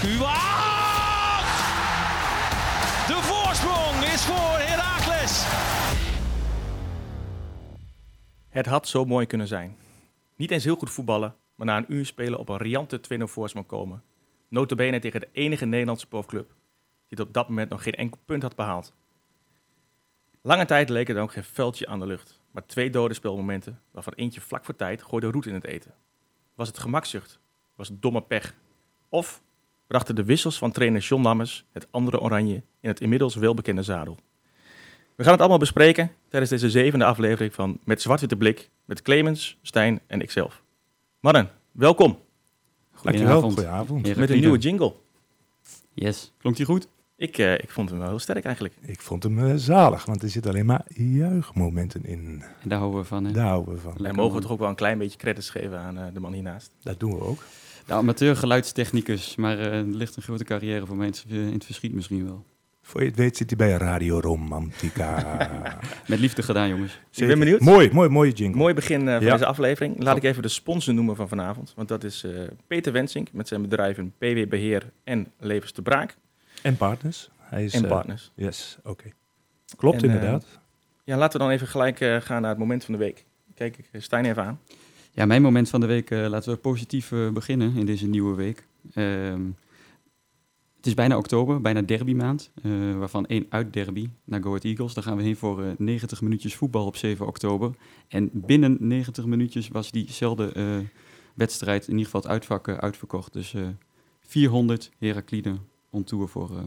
Kuat! De voorsprong is voor Heracles. Het had zo mooi kunnen zijn. Niet eens heel goed voetballen, maar na een uur spelen op een riante 2-0 voorsprong komen. Notabene tegen de enige Nederlandse profclub die op dat moment nog geen enkel punt had behaald. Lange tijd leek er dan ook geen veldje aan de lucht, maar twee dode speelmomenten, waarvan eentje vlak voor tijd gooide roet in het eten. Was het gemakzucht? Was het domme pech? Of brachten de wissels van trainer John Lammers het andere oranje in het inmiddels welbekende zadel? We gaan het allemaal bespreken tijdens deze zevende aflevering van Met Zwart-Witte Blik met Clemens, Stijn en ikzelf. Mannen, welkom. Goedenavond. Goedenavond. met een nieuwe jingle. Yes. Klonk die goed? Ik, eh, ik vond hem wel heel sterk eigenlijk. Ik vond hem eh, zalig, want er zitten alleen maar juichmomenten in. En daar houden we van. Hè? Daar houden we van. Lekker mogen man. toch ook wel een klein beetje credits geven aan eh, de man hiernaast. Dat doen we ook. De amateur geluidstechnicus, maar eh, er ligt een grote carrière voor mensen in het verschiet misschien wel. Voor je het weet zit hij bij Radio Romantica. Met liefde gedaan, jongens. Ik Zeker. ben benieuwd. Mooi, mooi, mooie jingle. Mooi begin eh, van Ja. deze aflevering. Laat ik even de sponsor noemen van vanavond. Want dat is eh, Peter Wensink met zijn bedrijven PW Beheer en Levens de Braak. En partners. Hij is, En eh, partners. yes, oké. Klopt En, eh, inderdaad. Ja, laten we dan even gelijk eh, gaan naar het moment van de week. Kijk ik Stijn even aan. Ja, mijn moment van de week, eh, laten we positief beginnen in deze nieuwe week. Ehm, het is bijna oktober, bijna derbymaand, eh waarvan één uitderby naar Go Ahead Eagles. Daar gaan we heen voor eh, 90 minuutjes voetbal op 7 oktober. En binnen 90 minuutjes was diezelfde eh, wedstrijd, in ieder geval het uitvak, eh, uitverkocht. Dus eh 400 Herakliden on tour voor eh,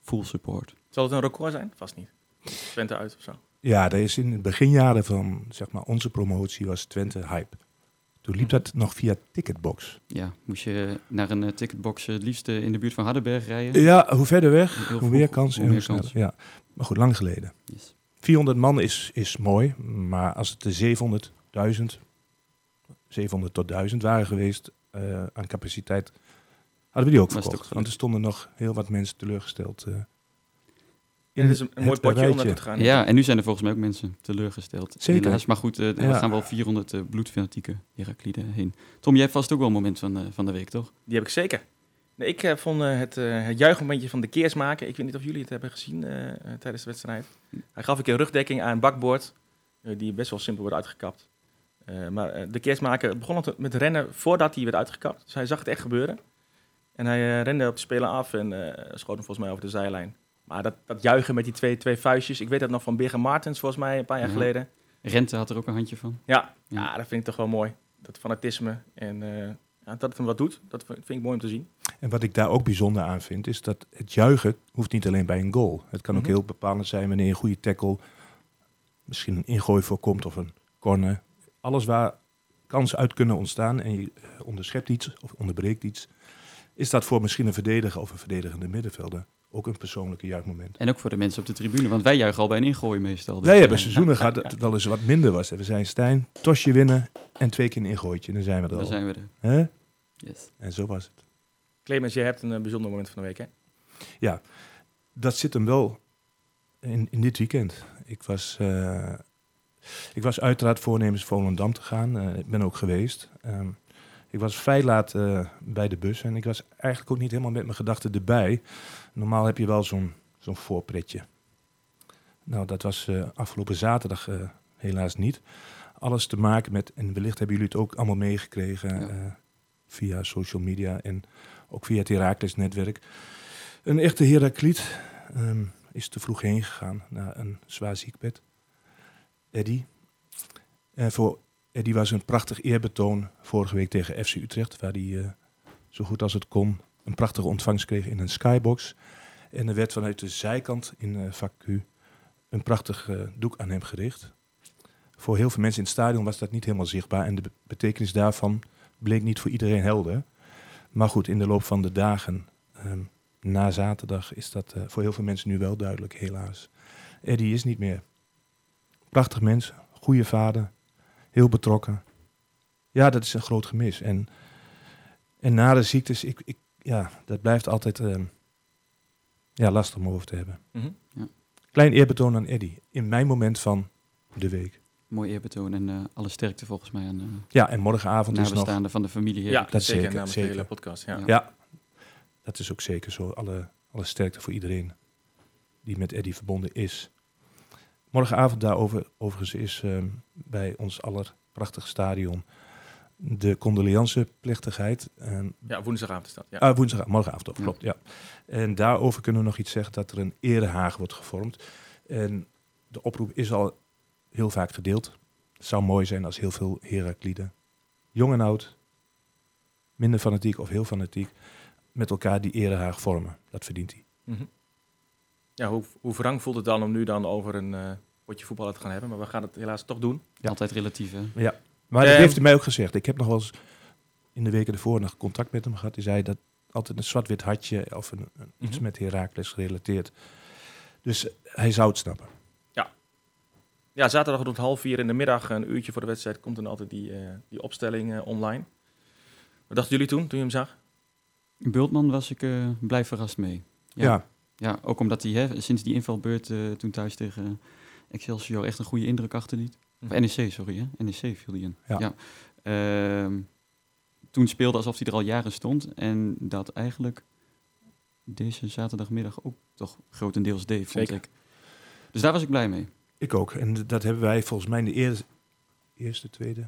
full support. Zal het een record zijn? Vast niet. Twente uit of zo. Ja, er is in de beginjaren van zeg maar, onze promotie was Twente hype. Toen liep dat nog via Ticketbox. Ja, moest je naar een eh, ticketbox eh, het liefst in de buurt van Hardenberg rijden. Ja, hoe verder weg, hoe meer kans. hoe en meer hoe sneller. kans. Ja. Maar goed, lang geleden. Yes. 400 man is, is mooi, maar als het de 700.000, 700 tot 1000 waren geweest eh, aan capaciteit, hadden we die ook verkocht. ook Want er stonden nog heel wat mensen teleurgesteld. eh, En het is een, een mooi potje om naartoe te gaan. Ja, en nu zijn er volgens mij ook mensen teleurgesteld. Zeker. Helaas, maar goed, eh, er gaan wel 400 uh, bloedfanatieke Herakliden heen. Tom, jij hebt vast ook wel een moment van, eh, van de week, toch? Die heb ik zeker. Nee, ik eh, vond eh, het, eh het juichmomentje van de Keersmaker. Ik weet niet of jullie het hebben gezien eh, eh, tijdens de wedstrijd. Hij gaf een keer rugdekking aan een bakboord. eh, die best wel simpel wordt uitgekapt. Eh, maar eh, de Keersmaker begon met rennen voordat hij werd uitgekapt. Dus hij zag het echt gebeuren. En hij eh, rende op de speler af en eh, schoot hem volgens mij over de zijlijn. Maar dat, dat juichen met die twee, twee vuistjes. Ik weet dat nog van Birger Martens volgens mij een paar jaar Ja. geleden. Rente had er ook een handje van. Ja, Ja. ja, dat vind ik toch wel mooi. Dat fanatisme en eh, ja, dat het hem wat doet. Dat vind ik mooi om te zien. En wat ik daar ook bijzonder aan vind, is dat het juichen hoeft niet alleen bij een goal. Het kan ook Mhm. heel bepalend zijn wanneer je een goede tackle, misschien een ingooi voorkomt of een corner. Alles waar kansen uit kunnen ontstaan en je onderschept iets of onderbreekt iets, is dat voor misschien een verdediger of een verdedigende middenvelder ook een persoonlijke juichmoment. En ook voor de mensen op de tribune, want wij juichen al bij een ingooi meestal. Dus, Wij hebben seizoenen gehad dat het wel eens wat minder was. We zijn Stijn, tosje winnen en twee keer een ingooitje. Dan zijn we er Daar al. zijn we er. Hè? Yes. En zo was het. Clemens, jij hebt een eh, bijzonder moment van de week, hè? dat zit hem wel in, in dit weekend. Ik was, eh, ik was uiteraard voornemens Volendam te gaan. Eh, ik ben ook geweest. Ehm, ik was vrij laat eh, bij de bus en ik was eigenlijk ook niet helemaal met mijn gedachten erbij. Normaal heb je wel zo'n zo'n voorpretje. Nou, dat was eh, afgelopen zaterdag eh, helaas niet. Alles te maken met, en wellicht hebben jullie het ook allemaal meegekregen Ja. via social media en ook via het Herakles-netwerk. Een echte Herakliet ehm, is te vroeg heen gegaan naar een zwaar ziekbed. Eddie. En voor Eddie was een prachtig eerbetoon vorige week tegen FC Utrecht, waar hij eh, zo goed als het kon een prachtige ontvangst kreeg in een skybox. En er werd vanuit de zijkant in eh vak een prachtig eh, doek aan hem gericht. Voor heel veel mensen in het stadion was dat niet helemaal zichtbaar en de be- betekenis daarvan bleek niet voor iedereen helder. Maar goed, in de loop van de dagen ehm, na zaterdag is dat voor heel veel mensen nu wel duidelijk, helaas. Eddie is niet meer. Prachtig mens, goede vader, heel betrokken. Ja, dat is een groot gemis. En, en na de ziektes, ik, ik, ja, dat blijft altijd ehm, ja, lastig om over te hebben. Mhm. Klein eerbetoon aan Eddie. In mijn moment van de week. Mooi eerbetoon en eh, alle sterkte volgens mij aan uh, Ja, en morgenavond is nog... van de familie Ja, dat zeker. zeker, namens de zeker. hele podcast. Ja. Ja. Ja, dat is ook zeker zo. Alle, alle sterkte voor iedereen die met Eddie verbonden is. Morgenavond daarover, overigens, is ehm, bij ons aller prachtig stadion de condoleanceplechtigheid. En, Ja, woensdagavond is dat. Ja. ah, woensdag, morgenavond, ook, klopt, ja. En daarover kunnen we nog iets zeggen, dat er een erehaag wordt gevormd. En de oproep is al heel vaak gedeeld. Het zou mooi zijn als heel veel Herakliden, jong en oud, minder fanatiek of heel fanatiek, met elkaar die erehaag vormen. Dat verdient hij. Mhm. Ja hoe, hoe wrang voelt het dan om nu dan over een eh, potje voetballen te gaan hebben? Maar we gaan het helaas toch doen. Ja. Altijd relatief, hè? Ja. Maar dat Ehm, heeft hij mij ook gezegd. Ik heb nog wel eens in de weken ervoor nog contact met hem gehad. Hij zei dat altijd een zwart-wit hartje of een, een- iets Mhm. met Herakles gerelateerd. Dus eh, hij zou het snappen. Ja, zaterdag rond half vier in de middag, een uurtje voor de wedstrijd, komt dan altijd die, eh, die opstelling eh, online. Wat dachten jullie toen, toen je hem zag? In Bultman was ik eh, blij verrast mee. Ja. Ja. Ja, ook omdat hij hè, sinds die invalbeurt eh, toen thuis tegen Excelsior echt een goede indruk achterliet. Of NEC, sorry, hè? NEC viel hij in. Ja. Ehm, toen speelde alsof hij er al jaren stond. En dat eigenlijk deze zaterdagmiddag ook toch grotendeels deed, vond Zeker. ik. Dus daar was ik blij mee. Ik ook. En dat hebben wij volgens mij in de eerste, eerste tweede,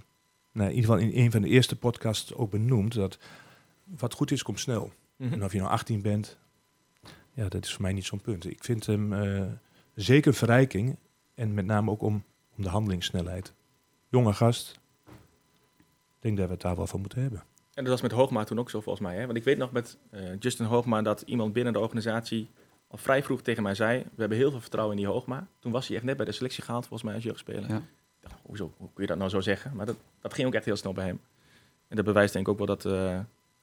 nee, in ieder geval in een van de eerste podcasts ook benoemd. Dat wat goed is, komt snel. Mhm. En of je nou 18 bent, ja, dat is voor mij niet zo'n punt. Ik vind hem eh, zeker een verrijking. En met name ook om, om de handelingssnelheid. Jonge gast. Ik denk dat we het daar wel van moeten hebben. En dat was met Hoogma toen ook zo volgens mij. Hè? Want ik weet nog met eh, Justin Hoogma dat iemand binnen de organisatie al vrij vroeg tegen mij zei... we hebben heel veel vertrouwen in die Hoogma. Toen was hij echt net bij de selectie gehaald volgens mij als jeugdspeler. Ja. Ik dacht, hoezo, hoe kun je dat nou zo zeggen? Maar dat, dat ging ook echt heel snel bij hem. En dat bewijst denk ik ook wel dat,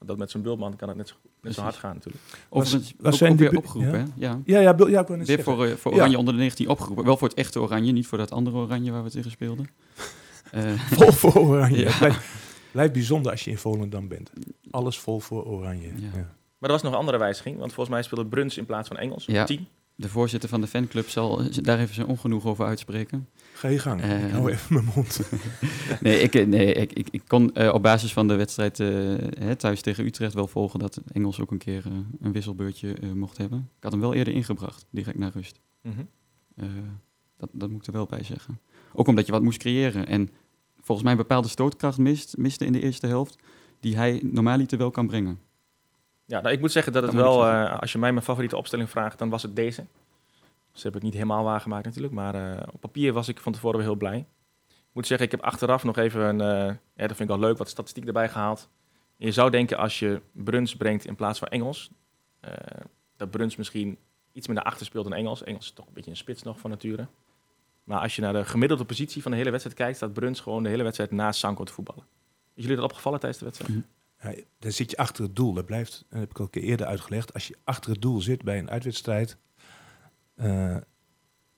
dat met zijn bultman kan het net zo, net zo hard gaan natuurlijk. Overigens was ook, zijn ook weer opgeroepen, ja? hè? Ja. Ja, ja, Bill- ja ik wou net Weer zeggen. voor, eh, voor Ja. Oranje onder de 19 opgeroepen. Wel voor het echte Oranje, niet voor dat andere Oranje waar we tegen speelden. Eh, Vol voor oranje. Ja. Het blijft, blijft bijzonder als je in Volendam bent. Alles vol voor oranje. Ja. Ja. Maar er was nog een andere wijziging. Want volgens mij speelde Bruns in plaats van Engels. Ja. 10. de voorzitter van de fanclub zal daar even zijn ongenoeg over uitspreken. Ga je gang. Eh, ik hou even mijn mond. Nee, ik, eh, nee, ik, ik, ik kon eh, op basis van de wedstrijd eh, hè, thuis tegen Utrecht wel volgen dat Engels ook een keer eh, een wisselbeurtje eh, mocht hebben. Ik had hem wel eerder ingebracht, direct naar rust. Mhm. Eh, dat, dat moet ik er wel bij zeggen. Ook omdat je wat moest creëren. En volgens mij een bepaalde stootkracht mist, miste in de eerste helft, die hij normaaliter wel kan brengen. Ja, nou, ik moet zeggen dat het Dat wel, eh, als je mij mijn favoriete opstelling vraagt, dan was het deze. Ze hebben het niet helemaal waargemaakt natuurlijk, maar eh, op papier was ik van tevoren wel heel blij. Ik moet zeggen, ik heb achteraf nog even, een, eh, ja, dat vind ik wel leuk, wat statistiek erbij gehaald. Je zou denken als je Bruns brengt in plaats van Engels, eh, dat Bruns misschien iets meer naar achter speelt dan Engels. Engels is toch een beetje een spits nog van nature. Maar als je naar de gemiddelde positie van de hele wedstrijd kijkt, staat Bruns gewoon de hele wedstrijd naast Sanko te voetballen. Is jullie dat opgevallen tijdens de wedstrijd? Ja, dan zit je achter het doel. Dat blijft, dat heb ik al een keer eerder uitgelegd. Als je achter het doel zit bij een uitwedstrijd, eh,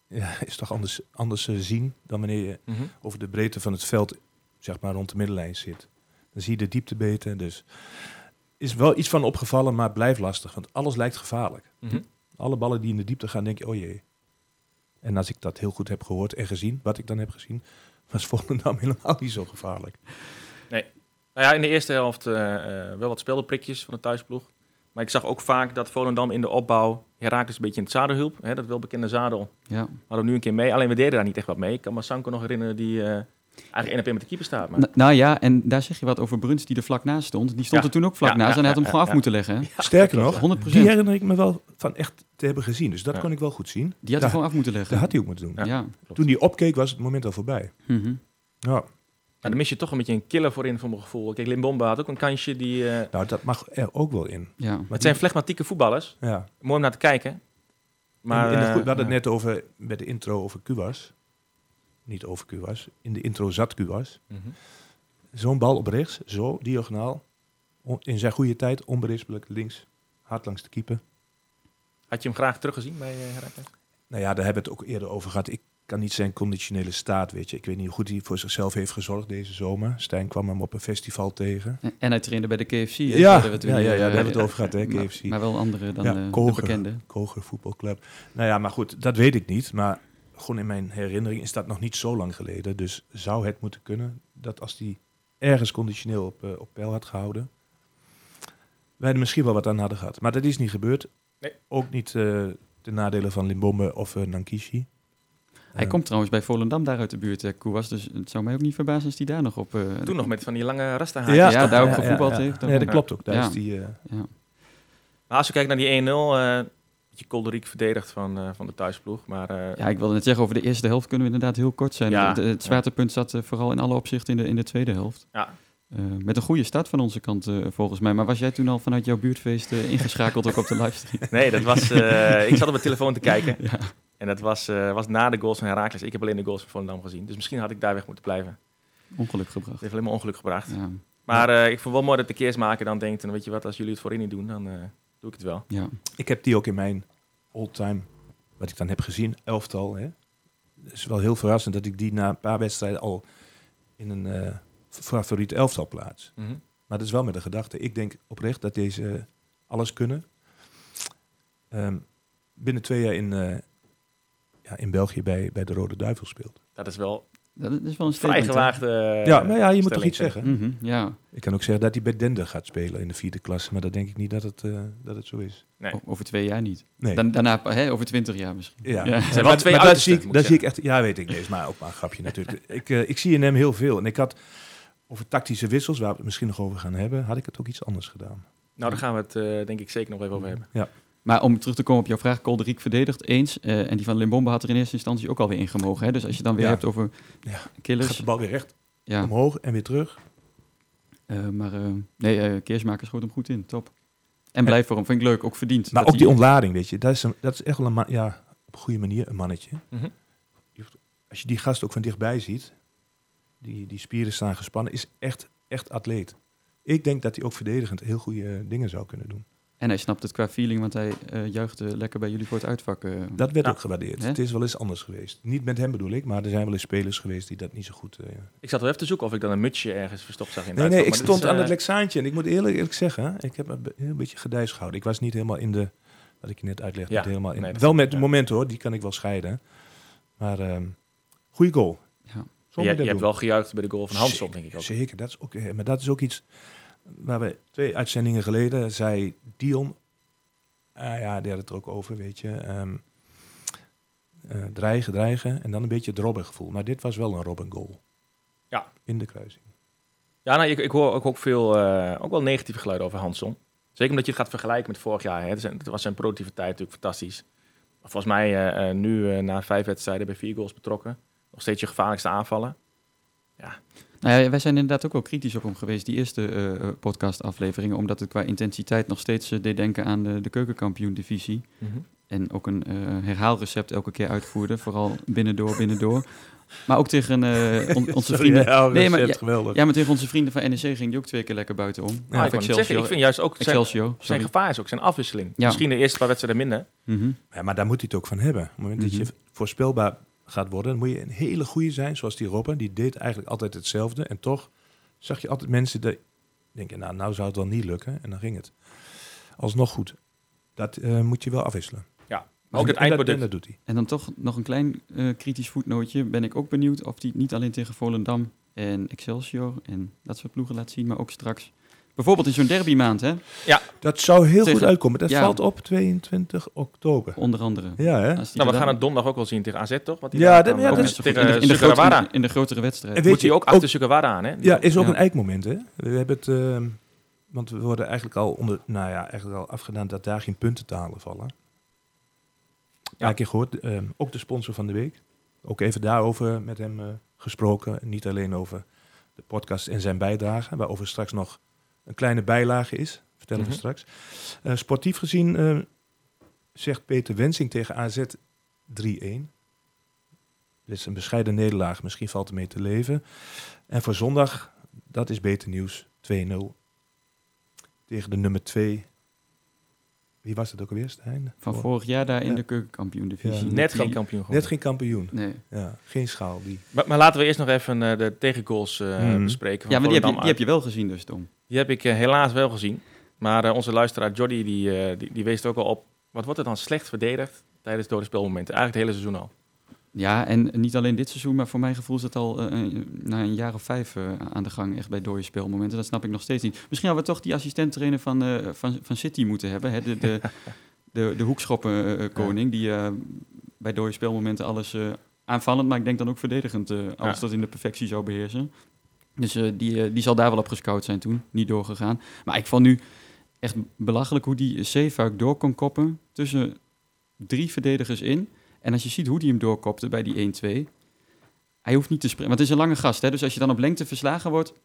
ja, is toch anders, anders te zien dan wanneer je Mhm. over de breedte van het veld, zeg maar rond de middenlijn zit. Dan zie je de diepte beter. Dus is wel iets van opgevallen, maar blijft lastig. Want alles lijkt gevaarlijk. Mhm. Alle ballen die in de diepte gaan, denk je, oh jee. En als ik dat heel goed heb gehoord en gezien, wat ik dan heb gezien, was Volendam helemaal niet zo gevaarlijk. Nou ja, in de eerste helft eh, eh, wel wat speldenprikjes van de thuisploeg. Maar ik zag ook vaak dat Volendam in de opbouw Herakles een beetje in het zadel hielp. Hè, dat welbekende zadel Ja, hadden we nu een keer mee. Alleen we deden daar niet echt wat mee. Ik kan me Sanko nog herinneren die eh, eigenlijk één op één met de keeper staat. Maar... Nou ja, en daar zeg je wat over Bruns die er vlak naast stond. Die stond Ja. er toen ook vlak Ja, naast ja, en hij had hem ja, gewoon ja, af moeten leggen. Hè? Sterker nog, 100 die herinner ik me wel van echt te hebben gezien. Dus dat Ja. kon ik wel goed zien. Die had hij gewoon af moeten leggen. Dat had hij ook moeten doen. Ja. Ja. Toen hij opkeek was het moment al voorbij. Mhm. Ja, Maar daar mis je toch een beetje een killer voor in, voor mijn gevoel. Kijk, Limbomba had ook een kansje. Die, eh, nou dat mag er ook wel in. ja. het zijn flegmatieke voetballers. Ja. Mooi om naar te kijken. Maar, in, in de, eh, we hadden ja. het net over, bij de intro over Kuwas. Niet over Kuwas. In de intro zat Kuwas. Mhm. Zo'n bal op rechts, zo, diagonaal. On- In zijn goede tijd, onberispelijk links. Hard langs de keeper. Had je hem graag teruggezien bij uh, Herakles? Nou ja, daar hebben we het ook eerder over gehad. Ik kan niet zijn conditionele staat, weet je. Ik weet niet hoe goed hij voor zichzelf heeft gezorgd deze zomer. Stijn kwam hem op een festival tegen. En- hij trainde bij de KFC. hè? Ja, Daar we ja, ja, weer, ja, daar eh, hebben we het over gehad, hè, maar- KFC. Maar wel andere dan Ja, eh, de Koger. bekende. Koger voetbalclub. Nou ja, maar goed, dat weet ik niet. Maar gewoon in mijn herinnering is dat nog niet zo lang geleden. Dus zou het moeten kunnen dat als die ergens conditioneel op, eh, op peil had gehouden, wij er misschien wel wat aan hadden gehad. Maar dat is niet gebeurd. Nee. Ook niet eh de nadelen van Limbombe of eh, Nankishi. Hij Eh, komt trouwens bij Volendam daar uit de buurt, uh, Koewas. Dus het zou mij ook niet verbazen als hij daar nog op... eh, Toen nog met van die lange rasta Ja, daar ook gevoetbald heeft. Ja, dat klopt ook. Daar Ja. is die, eh, Ja. Maar als we kijken naar die 1-0, eh je Kolderiek verdedigd van, eh, van de thuisploeg. Maar eh, ja, ik wilde net zeggen, over de eerste helft kunnen we inderdaad heel kort zijn. Ja. Het zwaartepunt zat eh, vooral in alle opzichten in de, in de tweede helft. Ja. Eh, met een goede start van onze kant eh, volgens mij. Maar was jij toen al vanuit jouw buurtfeest eh, ingeschakeld ook op de livestream? nee, dat was, eh, ik zat op mijn telefoon te kijken. ja. En dat was, eh, was na de goals van Herakles. Ik heb alleen de goals van Volendam gezien. Dus misschien had ik daar weg moeten blijven. Ongeluk Het gebracht. heeft alleen maar ongeluk gebracht. Ja. Maar eh, ik vond wel mooi dat de keersmaker dan denkt... En weet je wat, als jullie het voorin niet doen, dan eh, doe ik het wel. ja. Ik heb die ook in mijn all-time, wat ik dan heb gezien, elftal. Hè. Het is wel heel verrassend dat ik die na een paar wedstrijden al in een eh favoriet elftal plaats. Maar dat is wel met de gedachte. Ik denk oprecht dat deze alles kunnen. Ehm, binnen twee jaar in, eh, ja, in België bij, bij de Rode Duivel speelt. Dat is wel Dat is wel een vrij statement. hè? gewaagde eh, ja, maar ja, je moet toch iets zeg. zeggen. Mhm, ja, Ik kan ook zeggen dat hij bij Dende gaat spelen in de vierde klasse. Maar dat denk ik niet dat het, eh, dat het zo is. Nee. Over twee jaar niet. Nee. Dan, daarna, hè, over twintig jaar misschien. Ja, Ja. zijn maar, twee maar dat zie ik, dat zie ik echt. Ja, weet ik niet. Is maar ook maar een grapje natuurlijk. ik, ik zie in hem heel veel. En ik had over tactische wissels, waar we het misschien nog over gaan hebben, had ik het ook iets anders gedaan. Nou, daar gaan we het eh, denk ik zeker nog even over hebben. Ja, Maar om terug te komen op jouw vraag, Kolderiek verdedigd eens. eh, en die van Limbombe had er in eerste instantie ook alweer ingemogen. Hè? Dus als je dan weer Ja. hebt over Ja. gaat killers. de bal weer recht Ja, omhoog en weer terug. eh, maar eh, nee, eh Keersmaker schoot hem goed in. Top. En blijf voor hem. Vind ik leuk. Ook verdiend. Maar ook die ontlading, weet je, dat is, een, dat is echt wel een, ja, op een goede manier een mannetje. Mhm. Als je die gast ook van dichtbij ziet, die, die spieren staan gespannen, is echt, echt atleet. Ik denk dat hij ook verdedigend heel goede dingen zou kunnen doen. En hij snapt het qua feeling, want hij eh juichte lekker bij jullie voor het uitvak. eh. Dat werd Ja. ook gewaardeerd. Het is wel eens anders geweest. Niet met hem bedoel ik, maar er zijn wel eens spelers geweest die dat niet zo goed... eh, Ik zat wel even te zoeken of ik dan een mutsje ergens verstopt zag in Nee, nee, ik stond is, aan het eh, Lexaantje en ik moet eerlijk, eerlijk zeggen, ik heb een heel beetje gedijs gehouden. Ik was niet helemaal in de, wat ik je net uitleg, Ja, niet helemaal in. nee, wel met de ja. momenten hoor, die kan ik wel scheiden. Maar ehm goede goal. Je, je hebt wel gejuicht bij de goal van Hansson, denk ik ook. Zeker, dat is ook, eh, maar dat is ook iets waar we twee uitzendingen geleden zei Dion, ah ja, die had het er ook over, weet je, ehm, eh, dreigen, dreigen en dan een beetje het Robben gevoel. Maar dit was wel een Robben goal. Ja. In de kruising. Ja, nou, ik, ik hoor ook, ook veel, eh, ook wel negatieve geluiden over Hansson. Zeker omdat je het gaat vergelijken met vorig jaar. Hè. Het was zijn productiviteit natuurlijk fantastisch. Maar volgens mij nu na vijf wedstrijden bij vier goals betrokken. Nog steeds je gevaarlijkste aanvallen. Nou ja, wij zijn inderdaad ook wel kritisch op hem geweest, die eerste eh, eh, podcastafleveringen. Omdat het qua intensiteit nog steeds eh, deed denken aan de, de keukenkampioen-divisie. En ook een eh, herhaalrecept elke keer uitvoerde. Vooral binnendoor, binnendoor. Maar ook tegen eh, on- onze Sorry, vrienden... ja, Nee, maar ja, geweldig. Ja, maar tegen onze vrienden van NEC ging die ook twee keer lekker buitenom. Ja, ik, net zeggen, ik vind juist ook zijn, Excelsior, zijn gevaar is ook zijn afwisseling. Ja. Misschien de eerste paar wedstrijden minder. Mhm. Ja, maar daar moet hij het ook van hebben. Op het moment Mhm. dat je voorspelbaar gaat worden, dan moet je een hele goede zijn, zoals die Robben. Die deed eigenlijk altijd hetzelfde. En toch zag je altijd mensen die denken, nou, nou zou het wel niet lukken. En dan ging het. Alsnog goed. Dat eh, moet je wel afwisselen. Ja, maar ook het En dat- eindproduct. En dat doet hij. En dan toch nog een klein eh, kritisch voetnootje. Ben ik ook benieuwd of hij niet alleen tegen Volendam en Excelsior en dat soort ploegen laat zien, maar ook straks. Bijvoorbeeld in zo'n derbymaand, hè? Dat zou heel Tegen- goed uitkomen. Dat ja. valt op 22 oktober. Onder andere. Ja, hè? Nou, we gaan het donderdag ook wel zien tegen AZ, toch? Wat die Ja, dat- ja, dat is tegen in, de, in, de grotere, in de grotere wedstrijd. En weet Moet hij je, ook achter Sugawara aan, hè? Ja, is ook Ja. een eikmoment, hè? We hebben het... ehm, want we worden eigenlijk al onder... Nou ja, eigenlijk al afgedaan dat daar geen punten te halen vallen. Ja, een keer gehoord. ehm, ook de sponsor van de week. Ook even daarover met hem eh, gesproken. Niet alleen over de podcast en zijn bijdrage. Waarover straks nog een kleine bijlage is. Vertellen Mhm. we straks. Eh, sportief gezien eh, zegt Peter Wensing tegen AZ 3-1. Dit is een bescheiden nederlaag. Misschien valt ermee te leven. En voor zondag, dat is beter nieuws. 2-0. Tegen de nummer 2. Wie was het ook alweer, Stijn? Van Voor- vorig jaar daar in Ja. de keukenkampioen-divisie. Ja. Net geen kampioen geworden. Net geen kampioen. Nee. Ja, geen schaal. Die. Maar, maar laten we eerst nog even eh, de tegengoals eh, Mhm. bespreken. van Ja, maar die heb, je, die heb je wel gezien dus, Tom. Die heb ik eh, helaas wel gezien. Maar eh, onze luisteraar Jody, die, eh, die, die wees er ook al op. Wat wordt er dan slecht verdedigd tijdens dode speelmomenten? Eigenlijk het hele seizoen al. Ja, en niet alleen dit seizoen, maar voor mijn gevoel is het al na een jaar of vijf aan de gang, echt bij dode speelmomenten. Dat snap ik nog steeds niet. Misschien hadden we toch die assistent-trainer van, van, van City moeten hebben, hè? De, de, de, de hoekschoppenkoning, die bij dode speelmomenten alles aanvallend, maar ik denk dan ook verdedigend alles Ja. tot in de perfectie zou beheersen. Dus eh, die, eh, die zal daar wel op gescout zijn toen, niet doorgegaan. Maar ik vond nu echt belachelijk hoe die Zeefuik door kon koppen tussen drie verdedigers in. En als je ziet hoe die hem doorkopte bij die 1-2, hij hoeft niet te springen. Want het is een lange gast, hè? dus als je dan op lengte verslagen wordt, kun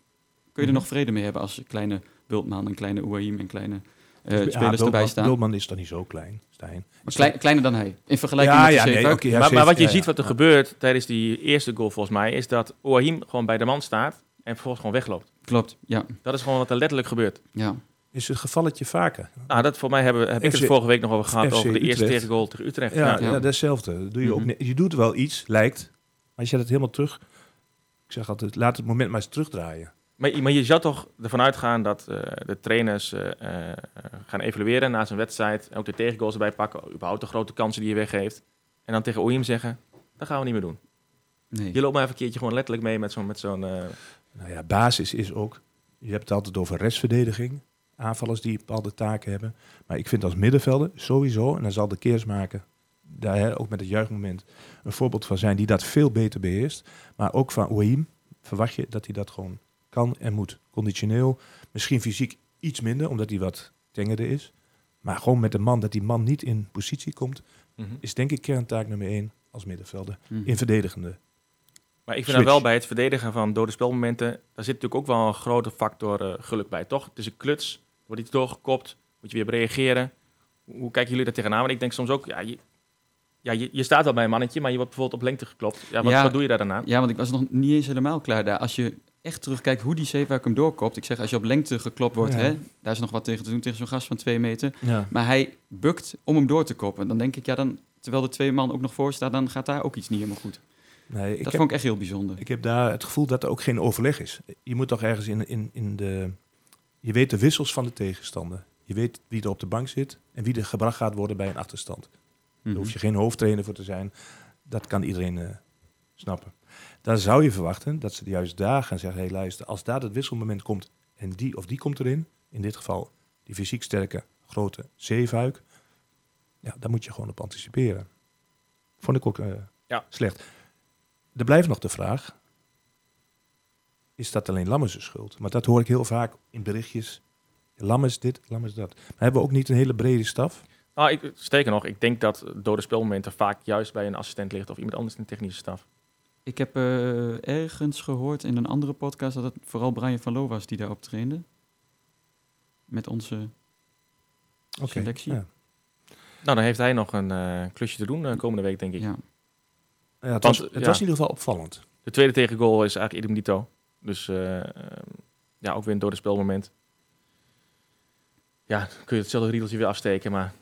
je er Mhm. nog vrede mee hebben als kleine Bultman en kleine Ouahim en kleine eh, spelers Bultman- erbij staan. Bultman is toch niet zo klein, Stijn? Maar klei- kleiner dan hij, in vergelijking ja, met ja, nee, ja, maar, maar wat je ziet wat er gebeurt tijdens die eerste goal volgens mij, is dat Oahim gewoon bij de man staat en vervolgens gewoon wegloopt. Klopt, ja. Dat is gewoon wat er letterlijk gebeurt. ja. Is het gevalletje vaker? Nou, dat voor mij hebben, heb ik het vorige week nog over gehad, FC over de eerste tegengoal tegen Utrecht. Ja, Ja. ja. Ja. datzelfde. Dat Doe je, ook Mhm. je doet wel iets, lijkt. Maar als je dat helemaal terug... Ik zeg altijd, laat het moment maar eens terugdraaien. Maar, maar je zou toch ervan uitgaan dat eh, de trainers eh, eh, gaan evalueren na zijn wedstrijd. En ook de tegengoals erbij pakken. Überhaupt de grote kansen die je weggeeft. En dan tegen Oehim zeggen, dat gaan we niet meer doen. Nee. Je loopt maar even een keertje gewoon letterlijk mee met zo'n... Met zo'n Nou ja, basis is ook... Je hebt het altijd over restverdediging. Aanvallers die bepaalde taken hebben. Maar ik vind als middenvelder sowieso... En dan zal de Keersmaker daar hè, ook met het juichmoment een voorbeeld van zijn... die dat veel beter beheerst. Maar ook van Ouahim verwacht je dat hij dat gewoon kan en moet. Conditioneel, misschien fysiek iets minder... omdat hij wat tengerder is. Maar gewoon met de man, dat die man niet in positie komt... is denk ik kerntaak nummer één als middenvelder. Mhm. In verdedigende. Maar ik vind dan wel bij het verdedigen van dode spelmomenten, daar zit natuurlijk ook wel een grote factor eh, geluk bij, toch? Het is een kluts, wordt iets doorgekopt, moet je weer op reageren. Hoe kijken jullie daar tegenaan? Want ik denk soms ook, ja, je, ja, je, je staat wel bij een mannetje, maar je wordt bijvoorbeeld op lengte geklopt. Ja, wat, Ja. wat doe je daar daarna? Ja, want ik was nog niet eens helemaal klaar daar. Als je echt terugkijkt hoe die Zeefuik hem doorkopt. Ik zeg, als je op lengte geklopt wordt, Ja. hè, daar is nog wat tegen te doen tegen zo'n gast van twee meter. Ja. Maar hij bukt om hem door te koppen. Dan denk ik, ja, dan, terwijl de twee man ook nog voor staan, dan gaat daar ook iets niet helemaal goed. Nee, ik dat heb, vond ik echt heel bijzonder. Ik heb daar het gevoel dat er ook geen overleg is. Je moet toch ergens in, in, in de... Je weet de wissels van de tegenstander. Je weet wie er op de bank zit en wie er gebracht gaat worden bij een achterstand. Daar Mhm. hoef je geen hoofdtrainer voor te zijn. Dat kan iedereen eh, snappen. Dan zou je verwachten dat ze juist daar gaan zeggen... Hey, luister, als daar het wisselmoment komt en die of die komt erin... in dit geval die fysiek sterke, grote zeefuik... Ja, daar moet je gewoon op anticiperen. Vond ik ook eh, Ja. slecht. Er blijft nog de vraag... Is dat alleen Lammers' schuld? Maar dat hoor ik heel vaak in berichtjes. Lammers dit, Lammers dat. Maar hebben we ook niet een hele brede staf? Nou, ik, sterker nog, ik denk dat dode spelmomenten vaak juist bij een assistent ligt of iemand anders in de technische staf. Ik heb eh, ergens gehoord in een andere podcast dat het vooral Brian van Loo was die daarop trainde. Met onze... Oké, Selectie. Ja. Nou, dan heeft hij nog een eh, klusje te doen eh, komende week, denk ik. Ja. Ja, het Want, was, het ja. was in ieder geval opvallend. De tweede tegengoal is eigenlijk idem dito. Dus eh, ehm, ja, ook weer een dode spelmoment. Ja, dan kun je hetzelfde riedeltje weer afsteken, maar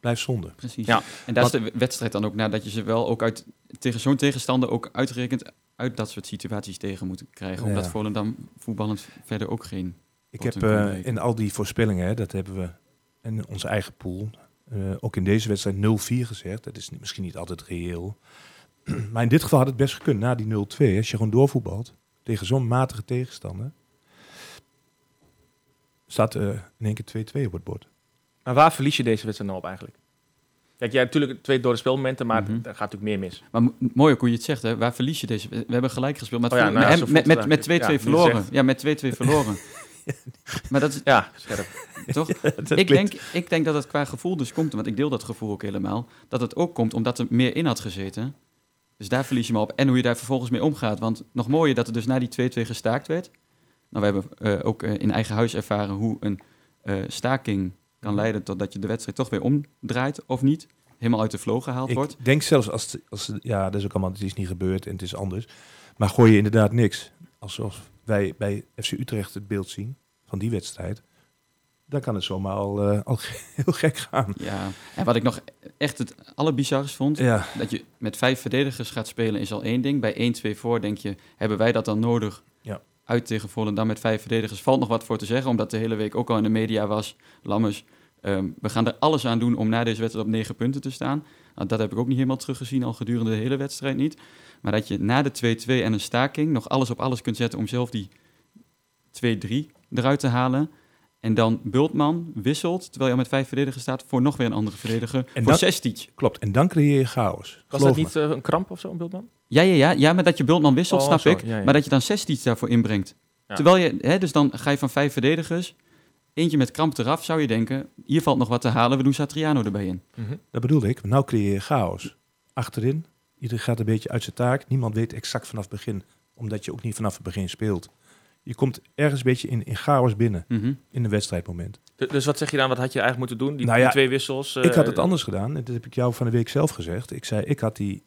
Blijft zonde. Precies. Ja. En daar is de wedstrijd dan ook nadat je ze wel ook uit tegen zo'n tegenstander ook uitgerekend uit dat soort situaties tegen moet krijgen. Omdat Ja. Volendam voetballend verder ook geen. Ik heb eh, in al die voorspellingen, hè, dat hebben we in onze eigen pool, eh, ook in deze wedstrijd 0-4 gezegd. Dat is misschien niet altijd reëel. maar in dit geval had het best gekund, na die 0-2. Als je gewoon doorvoetbalt tegen zo'n matige tegenstander, staat eh, in één keer 2-2 op het bord. Maar waar verlies je deze wedstrijd nou op eigenlijk? Kijk, jij hebt natuurlijk twee dode spelmomenten, maar Mhm. er gaat natuurlijk meer mis. Maar mo- mooi ook hoe je het zegt, hè? waar verlies je deze? We hebben gelijk gespeeld, maar Oh ja, het nou ja, met- met, voelt met, het met 2-2 eigenlijk. Ja, nu verloren. Ja, met 2-2 verloren. maar dat is Ja, scherp. toch? Dat ik, denk, ik denk dat het qua gevoel dus komt, want ik deel dat gevoel ook helemaal, dat het ook komt omdat er meer in had gezeten. Dus daar verlies je me op. En hoe je daar vervolgens mee omgaat. Want nog mooier dat er dus na die 2-2 gestaakt werd. Nou, we hebben eh, ook eh, in eigen huis ervaren hoe een eh, staking kan leiden tot dat je de wedstrijd toch weer omdraait of niet. Helemaal uit de flow gehaald wordt. Ik denk zelfs als, het- als ja, dat is ook allemaal, het is niet gebeurd en het is anders. Maar gooi je inderdaad niks. Als zoals wij bij FC Utrecht het beeld zien van die wedstrijd, dan kan het zomaar al, eh, al heel gek gaan. Ja, en wat ik nog echt het allerbizarst vond, Ja, dat je met vijf verdedigers gaat spelen is al één ding. Bij 1-2 voor denk je, hebben wij dat dan nodig? Ja. Uit tegen Volendam met vijf verdedigers valt nog wat voor te zeggen, omdat de hele week ook al in de media was. Lammers Ehm, we gaan er alles aan doen om na deze wedstrijd op negen punten te staan. Nou, dat heb ik ook niet helemaal teruggezien, al gedurende de hele wedstrijd niet. Maar dat je na de 2-2 en een staking nog alles op alles kunt zetten om zelf die 2-3 eruit te halen. En dan Bultman wisselt, terwijl je al met vijf verdedigers staat, voor nog weer een andere verdediger. En voor Sestic. Klopt, en dan creëer je chaos. Was dat niet eh, een kramp of zo, een beeldman? Ja, ja, ja, ja, maar dat je Bultman wisselt, Oh, snap zo, ik. ja, ja. Maar dat je dan Sestic daarvoor inbrengt. Ja. Terwijl je, hè, dus dan ga je van vijf verdedigers, eentje met kramp eraf, zou je denken, hier valt nog wat te halen, we doen Satriano erbij in. Dat bedoelde ik. Nou creëer je chaos. Achterin, iedereen gaat een beetje uit zijn taak. Niemand weet exact vanaf het begin, omdat je ook niet vanaf het begin speelt. Je komt ergens een beetje in, in chaos binnen, Mhm. in een wedstrijdmoment. Dus wat zeg je dan, wat had je eigenlijk moeten doen? Die, Nou die twee wissels? eh, ik had het anders gedaan. En dat heb ik jou van de week zelf gezegd. Ik zei, ik had die,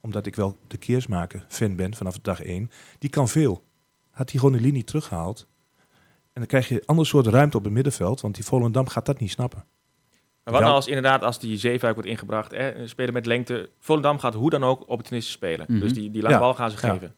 omdat ik wel de keersmaker fan ben vanaf dag één, die kan veel. Had hij gewoon de linie teruggehaald. En dan krijg je een ander soort ruimte op het middenveld, want die Volendam gaat dat niet snappen. Maar wat nou als inderdaad, als die zeefuik wordt ingebracht, hè, speler met lengte, Volendam gaat hoe dan ook opportunistisch spelen. Mhm. Dus die, die lange Ja, bal gaan ze ja. geven.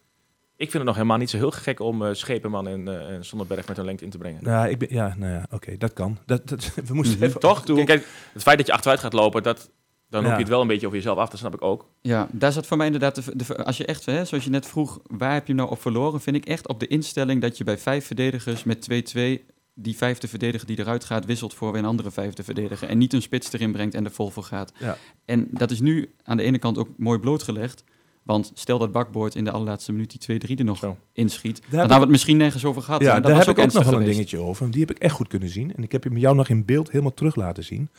Ik vind het nog helemaal niet zo heel gek om eh, Schepenman en, eh en met hun lengte in te brengen. Nou, ik ben, ja, nou ja, oké, dat kan. Dat, dat, we moesten Mhm. even Toch? toe. Kijk, het feit dat je achteruit gaat lopen, dat, dan Ja. je het wel een beetje over jezelf af, dat snap ik ook. Ja, daar zat voor mij inderdaad, de, de- als je echt, hè, zoals je net vroeg, waar heb je nou op verloren, vind ik echt op de instelling dat je bij vijf verdedigers met 2-2 die vijfde verdediger die eruit gaat, wisselt voor weer een andere vijfde verdediger. En niet een spits erin brengt en er vol voor gaat. Ja. En dat is nu aan de ene kant ook mooi blootgelegd. Want stel dat Bakboord in de allerlaatste minuut die 2-3 er nog Zo. inschiet. Dan heb hadden we het misschien nergens over gehad. Ja, dat daar was heb ik ook nog wel een dingetje over. Die heb ik echt goed kunnen zien. En ik heb hem jou nog in beeld helemaal terug laten zien.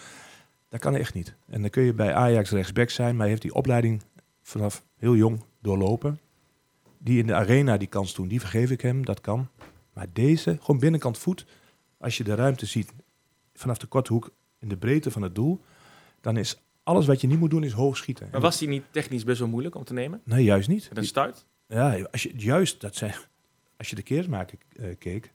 Dat kan echt niet. En dan kun je bij Ajax rechtsback zijn, maar hij heeft die opleiding vanaf heel jong doorlopen. Die in de arena die kans toen, die vergeef ik hem, dat kan. Maar deze, gewoon binnenkant voet, als je de ruimte ziet vanaf de korte hoek in de breedte van het doel, dan is alles wat je niet moet doen, is hoog schieten. Maar was die niet technisch best wel moeilijk om te nemen? Nee, juist niet. Met een start? Ja, als je, juist, dat zijn, als je de keersmaker eh, keek,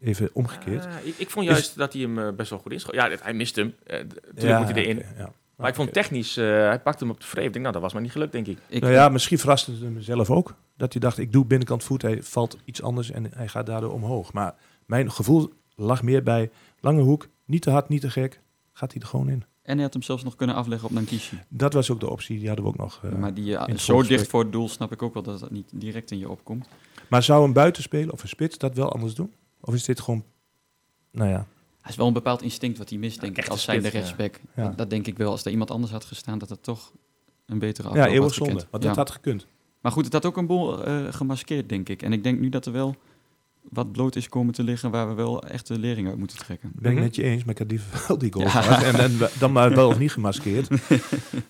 even omgekeerd. Ah, ik, ik vond juist dat hij hem eh, best wel goed inschoot. Ja, hij mist hem. Eh, Natuurlijk Ja, moet hij erin. ja. Maar ik vond technisch, eh, hij pakte hem op de vreef. Ik denk, nou, dat was maar niet gelukt, denk ik. Ik, Nou ja, misschien verraste het hem zelf ook. Dat hij dacht, ik doe binnenkant voet, hij valt iets anders en hij gaat daardoor omhoog. Maar mijn gevoel lag meer bij lange hoek, niet te hard, niet te gek, gaat hij er gewoon in. En hij had hem zelfs nog kunnen afleggen op Nankishi. Dat was ook de optie, die hadden we ook nog. eh. maar die, eh, zo dicht voor het doel snap ik ook wel dat dat niet direct in je opkomt. Maar zou een buitenspeler of een spits dat wel anders doen? Of is dit gewoon, nou ja, Hij is wel een bepaald instinct wat hij mist, denk ik, als zijnde spits, rechtsback. Ja. Dat, dat denk ik wel. Als er iemand anders had gestaan, dat het toch een betere ja afloop eeuwig had zonde. gekend. Want Ja. dat had gekund. Maar goed, het had ook een boel eh, gemaskeerd, denk ik. En ik denk nu dat er wel wat bloot is komen te liggen waar we wel echt de lering uit moeten trekken. Ben ik Mhm. met je eens, maar ik had liever wel die goal Ja. gehad. En, en dan maar wel of niet gemaskeerd.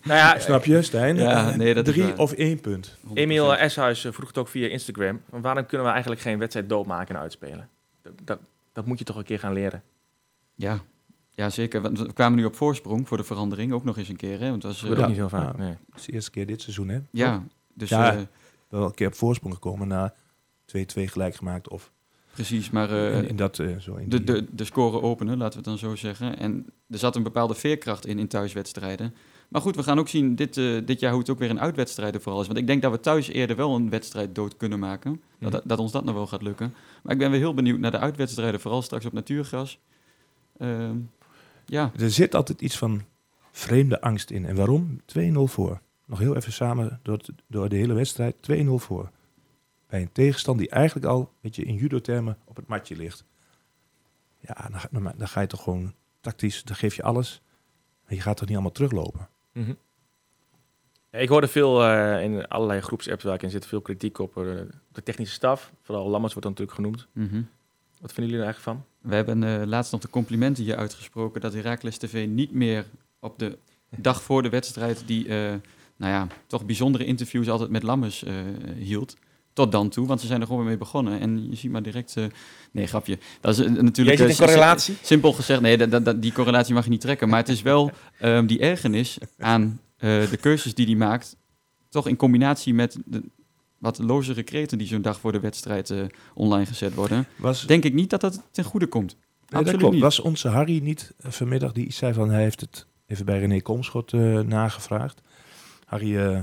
Nou ja, Snap je, Stijn? Ja, Eh, nee, dat is Drie of één punt. 100%. Emiel Eshuis eh, vroeg het ook via Instagram. Waarom kunnen we eigenlijk geen wedstrijd doodmaken en uitspelen? Dat, dat, dat moet je toch een keer gaan leren. Ja. ja, zeker. Want we kwamen nu op voorsprong voor de verandering, ook nog eens een keer. Hè? Want het was, Dat eh, Ja. niet heel vaak. Nee. Dat is de eerste keer dit seizoen, hè? ja, dus Ja. eh, Wel een keer op voorsprong gekomen na 2-2 gelijk gemaakt. Of precies. Maar eh, in, in dat, eh, zo in de, de, de score openen, laten we het dan zo zeggen. En er zat een bepaalde veerkracht in, in thuiswedstrijden. Maar goed, we gaan ook zien dit, eh, dit jaar hoe het ook weer in uitwedstrijden vooral is. Want ik denk dat we thuis eerder wel een wedstrijd dood kunnen maken. Dat, Mhm. dat ons dat nog wel gaat lukken. Maar ik ben weer heel benieuwd naar de uitwedstrijden, vooral straks op natuurgras. Ehm, ja, Er zit altijd iets van vreemde angst in. En waarom? 2-0 voor. Nog heel even samen door, door de hele wedstrijd. 2-0 voor. Bij een tegenstand die eigenlijk al, weet je, in judo-termen op het matje ligt. Ja, dan, ga- dan, dan ga je toch gewoon tactisch, dan geef je alles. En je gaat toch niet allemaal teruglopen. Mhm. Ja, ik hoorde veel eh, in allerlei groepsapps waar ik in zit, veel kritiek op eh, de technische staf. Vooral Lammers wordt dan natuurlijk genoemd. mhm. Wat vinden jullie er eigenlijk van? We hebben eh, laatst nog de complimenten hier uitgesproken dat Heracles TV niet meer op de dag voor de wedstrijd die, eh, nou ja, toch bijzondere interviews altijd met Lammers eh, hield. Tot dan toe, want ze zijn er gewoon mee begonnen. En je ziet maar direct... eh, nee, grapje. Dat is eh, natuurlijk... Jij ziet eh, een correlatie? si- Simpel gezegd, nee, dat, dat, dat- die correlatie mag je niet trekken. Maar het is wel ehm, die ergernis aan eh, de keuzes die hij maakt... toch in combinatie met de wat lozere kreten die zo'n dag voor de wedstrijd eh, online gezet worden... Was, denk ik niet dat dat ten goede komt. nee, dat absoluut klopt. niet. Was onze Harry niet vanmiddag die iets zei van, hij heeft het even bij René Komschot eh, nagevraagd. Harry, eh,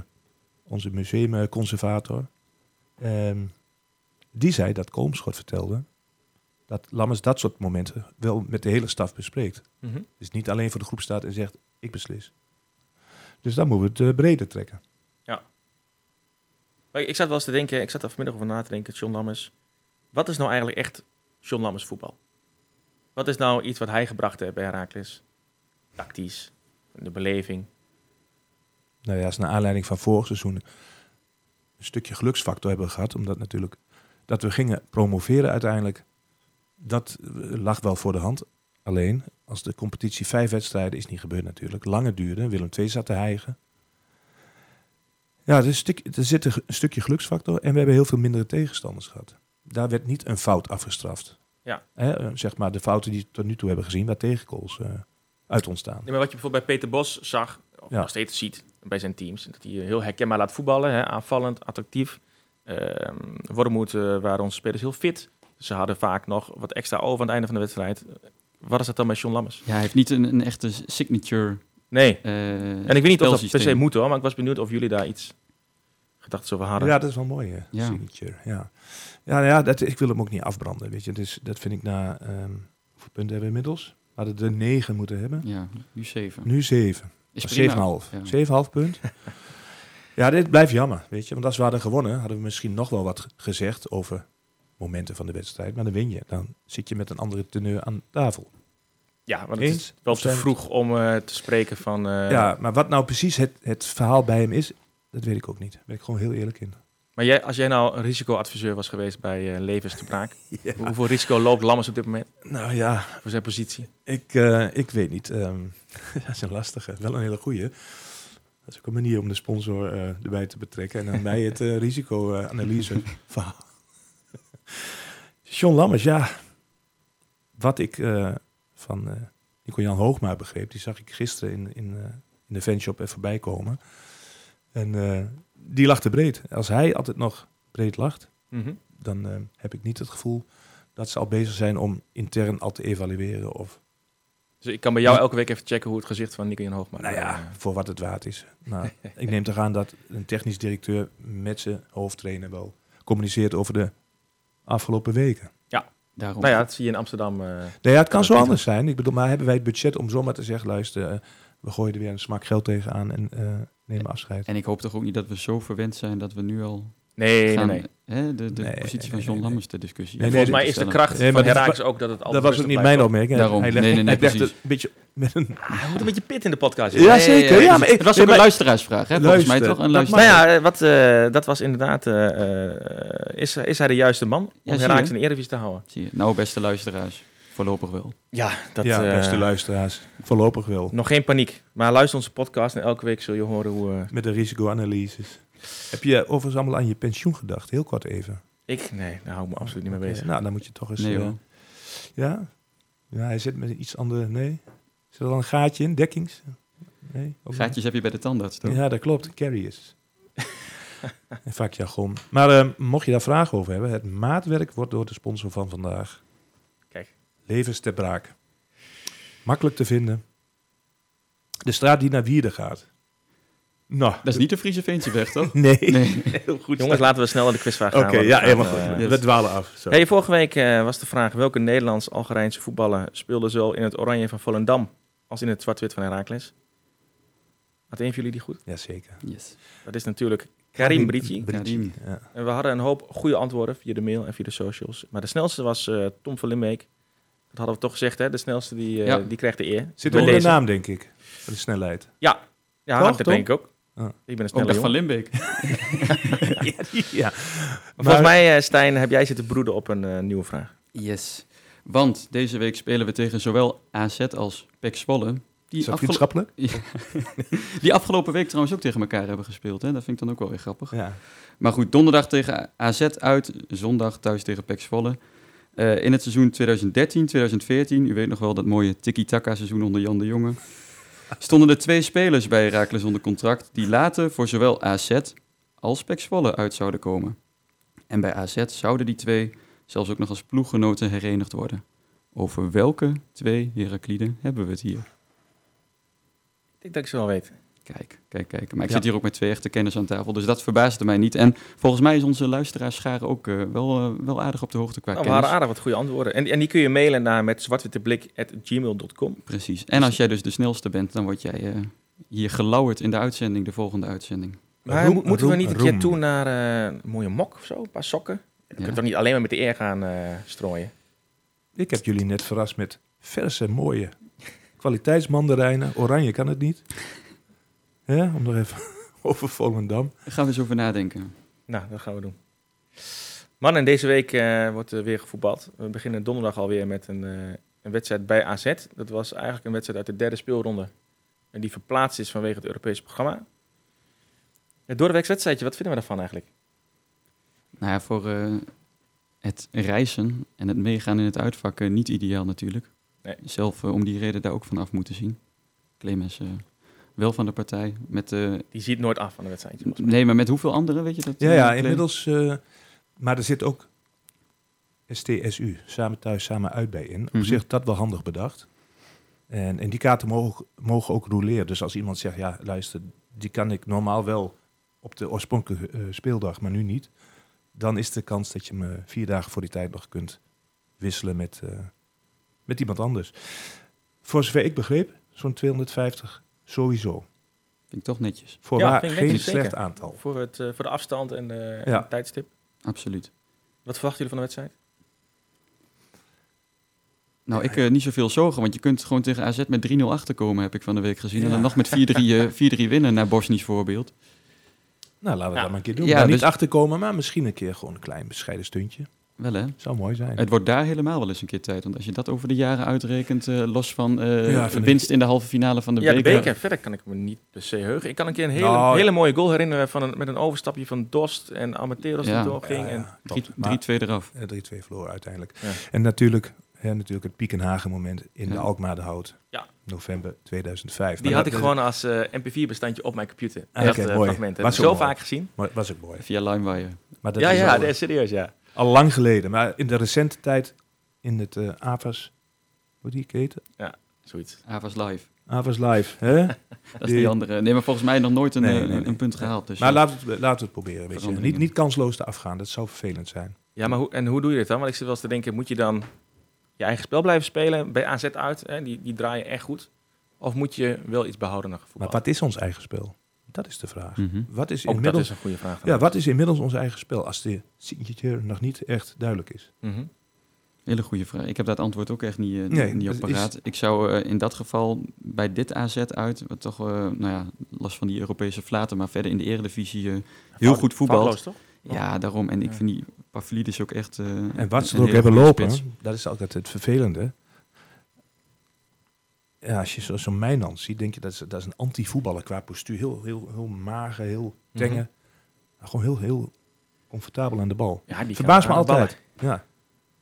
onze museumconservator. Ehm, die zei dat Komschot vertelde dat Lammers dat soort momenten wel met de hele staf bespreekt. Mhm. Dus niet alleen voor de groep staat en zegt, ik beslis. Dus dan moeten we het eh, breder trekken. Maar Ik zat wel eens te denken, ik zat er vanmiddag over na te denken, John Lammers. Wat is nou eigenlijk echt John Lammers voetbal? Wat is nou iets wat hij gebracht heeft bij Herakles? Tactisch, de beleving. Nou ja, als naar aanleiding van vorig seizoen een stukje geluksfactor hebben gehad. Omdat natuurlijk dat we gingen promoveren uiteindelijk. Dat eh, lag wel voor de hand. Alleen, als de competitie vijf wedstrijden is niet gebeurd natuurlijk. Langer duurde. Willem II zat te hijgen. Ja, er, er zit een stukje geluksfactor. En we hebben heel veel mindere tegenstanders gehad. Daar werd niet een fout afgestraft. Ja. Eh, zeg maar de fouten die we tot nu toe hebben gezien, waar tegengoals eh uit ontstaan. Nee, maar wat je bijvoorbeeld bij Peter Bos zag, of Ja. nog steeds ziet zijn teams, dat hij heel herkenbaar laat voetballen, hè, aanvallend, attractief. Ehm Wormoed eh, waren onze spelers heel fit. Ze hadden vaak nog wat extra over aan het einde van de wedstrijd. Wat is dat dan bij John Lammers? Ja, hij heeft niet een, een echte signature. Nee. eh En ik weet niet of dat per se moet hoor, maar ik was benieuwd of jullie daar iets gedachten over hadden. Ja, dat is wel mooi, hè? Ja. Signature, ja. Ja, nou ja dat, ik wil hem ook niet afbranden, weet je. Dus dat vind ik na... ehm hoeveel punten hebben we inmiddels? We hadden er negen moeten hebben. Ja, nu zeven. Nu zeven. Is Dat prima. is 7,5. Ja. 7,5 punt. ja, dit blijft jammer, weet je. Want als we hadden gewonnen, hadden we misschien nog wel wat ge- gezegd over momenten van de wedstrijd. Maar dan win je. Dan zit je met een andere teneur aan tafel. Ja, want het Eens? is wel Of te vroeg om eh, te spreken van... eh, ja, maar wat nou precies het, het verhaal bij hem is, dat weet ik ook niet. Daar ben ik gewoon heel eerlijk in. Maar jij, als jij nou een risicoadviseur was geweest bij eh Levens te Braak, hoeveel risico loopt Lammers op dit moment Nou ja, voor zijn positie? Ik, eh, ik weet niet. ehm, dat is een lastige. Wel een hele goeie. Dat is ook een manier om de sponsor eh, erbij te betrekken. En dan mij het eh, risicoanalyse verhaal. John Lammers, ja. Wat ik eh, van eh Nico-Jan Hoogma begreep, die zag ik gisteren in, in, eh, in de fanshop even voorbij komen. En eh, die lag te breed. Als hij altijd nog breed lacht, Mhm. dan eh, heb ik niet het gevoel dat ze al bezig zijn om intern al te evalueren of Dus ik kan bij jou elke week even checken hoe het gezicht van Nico Jan Hoogma... Nou ja, eh, voor wat het waard is. Nou, ik neem toch aan dat een technisch directeur met zijn hoofdtrainer wel communiceert over de afgelopen weken. Daarom. nou ja, dat zie je in Amsterdam. eh, Nee, ja, het kan zo anders zijn. Ik bedoel, maar hebben wij het budget om zomaar te zeggen, luister, we gooien er weer een smak geld tegenaan en eh, nemen afscheid. En ik hoop toch ook niet dat we zo verwend zijn dat we nu al nee, nee, gaan nee. Hè, de, de Nee, positie nee, van John nee. Lammers ter discussie. Nee, En nee, volgens mij is de kracht van Herakles ook dat het altijd dat was ook niet mijn opmerking. Daarom. Hij legt, Nee, nee, nee, hij legt precies. het een beetje met een... Hij moet een beetje pit in de podcast. Ja, zeker. Ja, maar ik- het was ook een luisteraarsvraag, hè? Volgens mij toch een dat Nou luisteraar. ja, wat, eh, dat was inderdaad... eh, eh, is, is hij de juiste man om Ja. Herakles in de Eredivisie te houden? Zie je. Nou, beste luisteraars, voorlopig wel. Ja, dat, ja, eh, beste luisteraars, voorlopig wel. nog geen paniek. Maar luister onze podcast en elke week zul je horen hoe... eh, Met de risicoanalyses. Heb je overigens allemaal aan je pensioen gedacht? Heel kort even. ik? Nee, daar hou ik me absoluut niet mee bezig. Nou, dan moet je toch eens... Nee eh, hoor. Ja? Ja, hij zit met iets andere... Nee? Zit er al een gaatje in? Dekkings? Nee? Niet? Gaatjes heb je bij de tandarts, toch? Ja, dat klopt. Carriers. Vaak jargon. Maar eh, mocht je daar vragen over hebben... Het maatwerk wordt door de sponsor van vandaag. Levens ter braak. Makkelijk te vinden. De straat die naar Wierden gaat. Nou, Dat is niet de Friese Veentjeweg, toch? Nee. Nee. Heel goed. Jongens, laten we snel naar de quizvraag gaan. Oké, ja, we helemaal goed. eh, We dwalen af. Zo. Hey, vorige week eh, was de vraag welke Nederlands-Algerijnse voetballer speelde zowel in het oranje van Volendam als in het zwart-wit van Heracles? Had een van jullie die goed? Jazeker. Yes. Dat is natuurlijk Karim Brici. Karim. Ja. En we hadden een hoop goede antwoorden via de mail en via de socials. Maar de snelste was eh, Tom van Limbeek. Dat hadden we toch gezegd, hè? De snelste die, eh, Ja. die krijgt de eer. Zit Bij onder de deze. naam, denk ik. Van de snelheid. Ja, ja Toch, dat denk ik ook. Ah. Ik ben een snelle van. Limbeek. ja. Maar volgens mij, eh, Stijn, heb jij zitten broeden op een eh, nieuwe vraag. Yes. Want deze week spelen we tegen zowel AZ als PEC Zwolle. Die, Is dat afgelo- vriendschappelijk? die afgelopen week trouwens ook tegen elkaar hebben gespeeld. Hè? Dat vind ik dan ook wel weer grappig. Ja. Maar goed, donderdag tegen AZ uit, zondag thuis tegen PEC Zwolle. Eh, in het seizoen 2013-2014, u weet nog wel dat mooie tiki-taka seizoen onder Jan de Jonge, stonden er twee spelers bij Heracles onder contract die later voor zowel AZ als Zwolle uit zouden komen. En bij AZ zouden die twee zelfs ook nog als ploeggenoten herenigd worden. Over welke twee Herakliden hebben we het hier? Ik denk dat ik ze wel weet. Kijk, kijk, kijk. Maar ik Ja. zit hier ook met twee echte kenners aan tafel, dus dat verbaasde mij niet. En volgens mij is onze luisteraarschare ook eh, wel, eh, wel aardig op de hoogte qua Nou, we kennis. hadden aardig wat goede antwoorden. En, en die kun je mailen naar met zwartwitteblik.gmail.com. Precies. En als jij dus de snelste bent, dan word jij eh, hier gelauwerd in de uitzending, de volgende uitzending. Maar Roem- moeten we niet een roem. keer toe naar eh, een mooie mok of zo? Een paar sokken? Je Ja. kunt toch niet alleen maar met de eer gaan eh, strooien? Ik heb jullie net verrast met verse, mooie kwaliteitsmandarijnen. Oranje kan het niet. Ja, om nog even over Volendam. Daar gaan we eens over nadenken. Nou, dat gaan we doen. Mannen, deze week eh, wordt er weer gevoetbald. We beginnen donderdag alweer met een, eh, een wedstrijd bij AZ. Dat was eigenlijk een wedstrijd uit de derde speelronde. En die verplaatst is vanwege het Europese programma. Het doordeweeks wedstrijdje, wat vinden we daarvan eigenlijk? Nou ja, voor eh, het reizen en het meegaan in het uitvak eh, niet ideaal natuurlijk. Nee. Zelf om die reden daar ook van af moeten zien. Clemens wel van de partij. Met, eh, Die ziet nooit af van de wedstrijdje. mij. nee, maar met hoeveel anderen, weet je dat? Ja, eh, ja, inmiddels. eh, maar er zit ook STSU, samen thuis, samen uit bij in. Op Mhm. zich dat wel handig bedacht. En, en die kaarten mogen, mogen ook roleren. Dus als iemand zegt, ja, luister, die kan ik normaal wel op de oorspronkelijke eh, speeldag, maar nu niet. Dan is de kans dat je me vier dagen voor die tijd nog kunt wisselen met, eh, met iemand anders. Voor zover ik begreep, zo'n 250 sowieso. Vind ik toch netjes. Voorwaar vind ik geen netjes, slecht zeker. aantal. Voor, het, eh, voor de afstand en, eh, en Ja. het tijdstip. Absoluut. Wat verwachten jullie van de wedstrijd? Nou, ik eh, niet zoveel zorgen, want je kunt gewoon tegen AZ met 3-0 achterkomen, heb ik van de week gezien. En Ja. dan nog met 4-3 eh, 4-3 winnen, naar Bosnisch voorbeeld. Nou, laten we Ja. dat maar een keer doen. Ja, Ja, dus- niet achterkomen, maar misschien een keer gewoon een klein bescheiden stuntje. Wel hè? Zou mooi zijn. Het wordt daar helemaal wel eens een keer tijd. Want als je dat over de jaren uitrekent, eh, los van eh, Ja, ik- winst in de halve finale van de ja, de beker. beker. Verder kan ik me niet per se heugen. Ik kan een keer een hele, Nou, hele mooie goal herinneren van een, met een overstapje van Dost en Amateros Ja. die doorging. Ja, En, ja, Drie- top. Maar, 3-2 eraf. eh, 3-2 verloren uiteindelijk. Ja. En natuurlijk, hè, natuurlijk het Piekenhagen moment in de Ja. Alkmaarderhout. Ja. November 2005. die Maar had ik dat- gewoon als eh, mp4-bestandje op mijn computer. Ah, Echt oké, mooi. fragmenten. Was Heb ik zo mooi. vaak gezien. Maar was ook mooi. Via LimeWire. Maar dat ja, is ja, dat serieus, ja. Al lang geleden. Maar in de recente tijd in het eh AVAS, hoe die keten? Zoiets. Avas Live. AVAS Live. Hè? Dat is Die- die andere. Nee, maar volgens mij nog nooit een, Nee, eh, nee, nee. een punt gehaald. Dus maar ja. laten we, het, laten we het proberen. Weet je. Niet, niet kansloos te afgaan, dat zou vervelend zijn. Ja, maar hoe, en hoe doe je dit dan? Want ik zit wel eens te denken, moet je dan je eigen spel blijven spelen bij AZ uit? Hè? Die, die draaien echt goed. Of moet je wel iets behoudener Maar voetballen? wat is ons eigen spel? Dat is de vraag. Mhm. Wat is Ook dat inmiddels is een goede vraag. Ja, wat is inmiddels ons eigen spel als de signature nog niet echt duidelijk is? Mhm. Hele goede vraag. Ik heb dat antwoord ook echt niet, eh, Nee, niet op is-. Ik zou eh, in dat geval bij dit AZ uit, wat toch, eh, nou ja, los van die Europese flaten, maar verder in de eredivisie heel goed toch? Ja, daarom. En ik Ja. vind die Pavlidis ook echt... En wat ze er ook hebben lopen, spits. dat is altijd het vervelende. Ja, als je zo- zo'n Mijnans ziet, denk je dat is, dat is een anti-voetballer qua postuur. Heel, heel, heel mager, heel tenger. Mhm. Gewoon heel, heel comfortabel aan de bal. Ja, die Verbaast me altijd. Ja.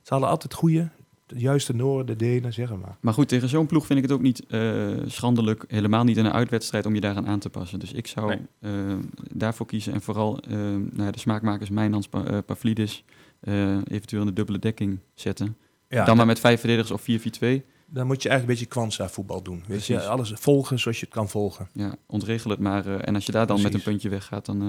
Ze hadden altijd goede, de juiste Noorden, de Denen, zeg maar. Maar goed, tegen zo'n ploeg vind ik het ook niet eh, schandelijk, helemaal niet in een uitwedstrijd om je daaraan aan te passen. Dus ik zou Nee. eh, daarvoor kiezen en vooral eh, nou ja, de smaakmakers Mijnans, Pa- Pavlidis eh, eventueel in de dubbele dekking zetten. Ja, Dan maar met vijf verdedigers of 4-4-2. Dan moet je eigenlijk een beetje kwansa voetbal doen. Weet je? Alles volgen zoals je het kan volgen. Ja, ontregel het maar. eh, en als je daar dan met een puntje weggaat, dan...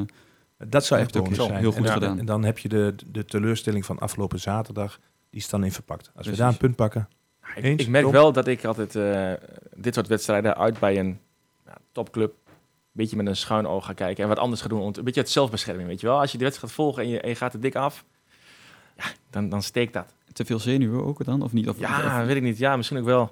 eh, Dat zou echt ook bonus zijn. heel goed en, dan- gedaan. En dan heb je de, de teleurstelling van afgelopen zaterdag, die is dan in verpakt. Als we daar een punt pakken, Ja, Ik, Eens, ik merk wel dat ik altijd eh, dit soort wedstrijden uit bij een nou, topclub een beetje met een schuin oog ga kijken en wat anders ga doen. Een beetje het zelfbescherming, weet je wel. Als je de wedstrijd gaat volgen en je, en je gaat er dik af, ja, dan, dan steekt dat. Te veel zenuwen ook dan, of niet? Of, Ja, of- weet ik niet. Ja, misschien ook wel.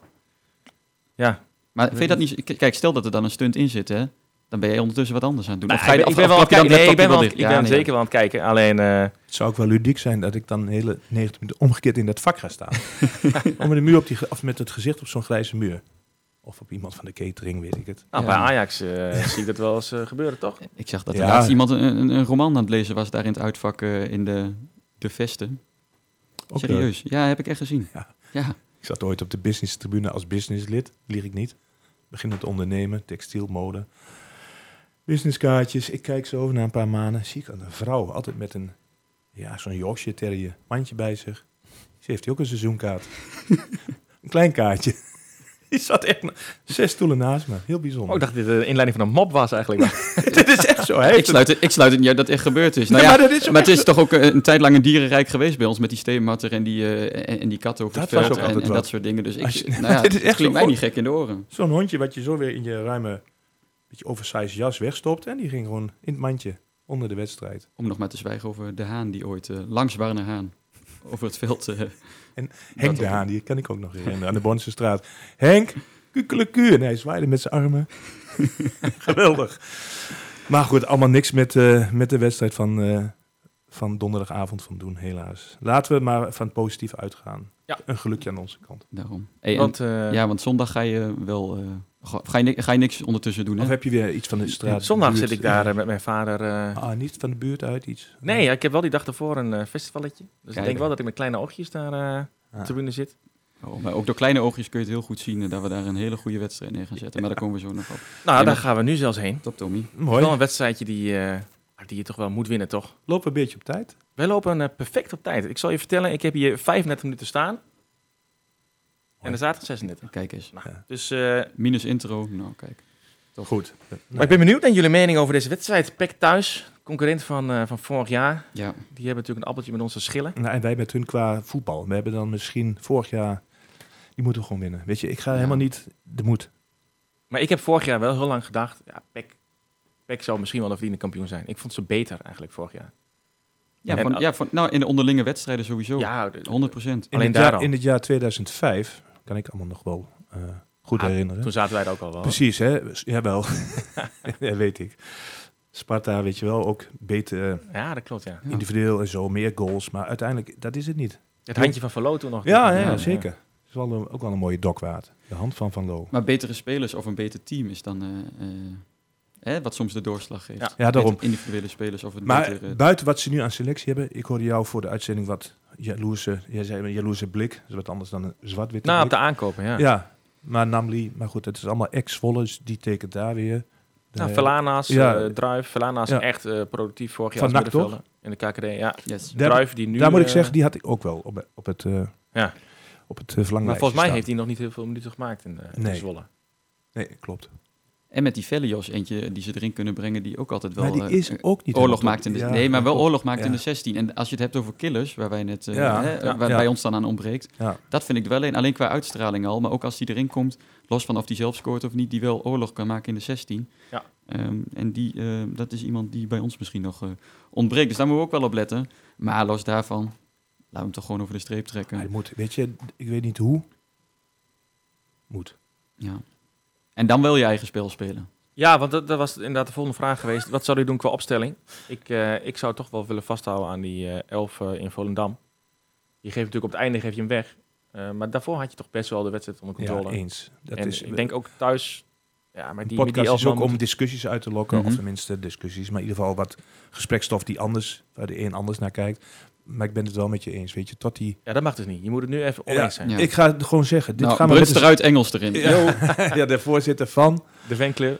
Ja, maar vind je dat niet... Kijk, stel dat er dan een stunt in zit, hè? Dan ben je ondertussen wat anders aan het doen. Nou, Of ga je, ik ben, ik wel aan het kijken. Nee, ik ben, wel, ik ben nee, zeker wel aan het kijken. Alleen, eh, het zou ook wel ludiek zijn dat ik dan hele 90 minuten omgekeerd in dat vak ga staan. Om met, de muur op die, ge- of met het gezicht op zo'n grijze muur. Of op iemand van de catering, weet ik het. nou, Ja. bij Ajax eh, zie ik dat wel eens eh, gebeuren, toch? Ik zag dat Ja. er laatst iemand een, een, een roman aan het lezen was daar in het uitvak in de, de Vesten. Ook, Serieus? Ja, heb ik echt gezien. Ja. ja. Ik zat ooit op de business tribune als businesslid, lieg ik niet. Begin met ondernemen, textiel, mode. Businesskaartjes, ik kijk zo na een paar maanden, zie ik een vrouw, altijd met een, ja, zo'n Yorkshire terrier, mandje bij zich. Ze heeft ook een seizoenkaart. een klein kaartje. Die zat echt zes stoelen naast me. Heel bijzonder. Oh, ik dacht dat dit de inleiding van een mop was eigenlijk. Dit is zo. Ik sluit, het, ik sluit het niet uit dat het echt gebeurd is. Nou Nee, ja, maar het is toch ook eh, een tijd lang een dierenrijk geweest bij ons met die steenmatter en die, eh, en, en die katten over Dat het veld en, en dat soort dingen. Dus ik, je- nou ja, Dit is het echt klinkt mij niet gek in de oren. zo'n hondje wat je zo weer in je ruime, beetje oversized jas wegstopt. En die ging gewoon in het mandje onder de wedstrijd. Om nog maar te zwijgen over de haan die ooit, eh, langs Warne Haan, over het veld... eh, Henk de Haan, die kan ik ook nog herinneren, aan de Bonnse straat. Henk, kukeleku. En hij zwaaide met zijn armen. Geweldig. Maar goed, allemaal niks met, eh, met de wedstrijd van, eh, van donderdagavond van doen, helaas. Laten we maar van het positief uitgaan. Ja. Een gelukje aan onze kant. daarom. Hey, en- Want, eh, ja, want zondag ga je wel... eh, ga, je, ga je niks ondertussen doen, hè? Of heb je weer iets van de straat? zondag buurt? zit ik daar met mijn vader. eh, Ah, niet van de buurt uit iets? Nee, ik heb wel die dag ervoor een festivalletje. Dus ik denk wel dat ik met kleine oogjes daar eh Ah. tribune zit. Oh, maar ook door kleine oogjes kun je het heel goed zien eh, dat we daar een hele goede wedstrijd neer gaan zetten. Maar daar komen we zo nog op. Nou, daar gaan we nu zelfs heen. Top, Tommy. Mooi. Wel een wedstrijdje die, eh, die je toch wel moet winnen, toch? Lopen een beetje op tijd. Wij lopen eh, perfect op tijd. Ik zal je vertellen, ik heb hier 35 minuten staan. En er zaten 36. Kijk eens. Dus, eh, Minus intro. Nou, kijk. Goed. maar ik ben benieuwd naar jullie mening over deze wedstrijd. Pek thuis, concurrent van, eh, van vorig jaar. Ja, Die hebben natuurlijk een appeltje met onze schillen. Nou, en wij met hun qua voetbal. We hebben dan misschien vorig jaar... Die moeten we gewoon winnen. Weet je, ik ga Ja. helemaal niet... De moed. Maar ik heb vorig jaar wel heel lang gedacht, ja, Pek, Pek zou misschien wel een verdiende kampioen zijn. Ik vond ze beter eigenlijk vorig jaar. ja, van, ja van, nou, in de onderlinge wedstrijden sowieso. Ja, de- 100 procent. In, Alleen het daar jaar, in het jaar 2005, kan ik allemaal nog wel eh, goed Ah, herinneren. toen zaten wij er ook al wel. Precies, hè? Jawel. ja, weet ik. Sparta, weet je wel, ook beter eh, Ja, dat klopt, ja. Ja. individueel en zo, meer goals. Maar uiteindelijk, dat is het niet. Het handje van Verlo toen nog. Ja, ja, ja, zeker. Is wel een- ook wel een mooie dokwaard. De hand van Van Loo. Maar betere spelers of een beter team is dan eh, eh, hè, wat soms de doorslag geeft. Ja. Ja, daarom. Beter individuele spelers of een Maar beter... eh, buiten wat ze nu aan selectie hebben, ik hoorde jou voor de uitzending wat jaloerse, jij zei een jaloerse blik. Dat is wat anders dan een zwart-witte Nou, op blik. de aankopen, ja. Ja, maar Namli, maar goed, het is allemaal ex-Volle, dus die tekent daar weer. De- Nou, Verlana's, Ja. ja. Druif. Verlana's Ja. echt eh, productief vorig jaar Van NAC. In de KKD, ja. yes. Daar- Druif die nu... daar moet ik eh, zeggen, die had ik ook wel op, op het, eh Ja. Op het eh, verlanglijstje Maar volgens mij staan. heeft hij nog niet heel veel minuten gemaakt in, eh in Nee. Zwolle. Nee, klopt. En met die Velios, eentje die ze erin kunnen brengen, die ook altijd wel... maar die eh, is ook niet... Oorlog maakt in de, nee, maar wel oorlog maakt in de 16. En als je het hebt over killers, waar wij net, eh, Ja, hè, ja, waar ja. bij ons dan aan ontbreekt, Ja. dat vind ik wel een. Alleen qua uitstraling al, maar ook als die erin komt, los van of die zelf scoort of niet, die wel oorlog kan maken in de 16. Ja. Ehm, en die, eh, dat is iemand die bij ons misschien nog eh, ontbreekt. Dus daar moeten we ook wel op letten. Maar los daarvan, laten we hem toch gewoon over de streep trekken. Hij moet, weet je, ik weet niet hoe. Moet. Ja. En dan wil je eigen spel spelen. Ja, want dat, dat was inderdaad de volgende vraag geweest. Wat zou u doen qua opstelling? Ik, eh, ik zou toch wel willen vasthouden aan die eh 11 eh, in Volendam. Je geeft natuurlijk op het einde geef je hem weg. Eh, maar daarvoor had je toch best wel de wedstrijd onder Ja, controle. eens. Dat en is, ik denk ook thuis... Ja, maar die, met die podcast elf is ook om discussies uit te lokken. Mhm. Of tenminste discussies. Maar in ieder geval wat gesprekstof die anders, waar de een anders naar kijkt. Maar ik ben het wel met je eens. Weet je, tot die... Ja, dat mag dus niet. Je moet het nu even oneens zijn. Ja. Ik ga het gewoon zeggen. Dit nou, gaan we de- eruit, Engels erin. Ja. ja, de voorzitter van De fanclub.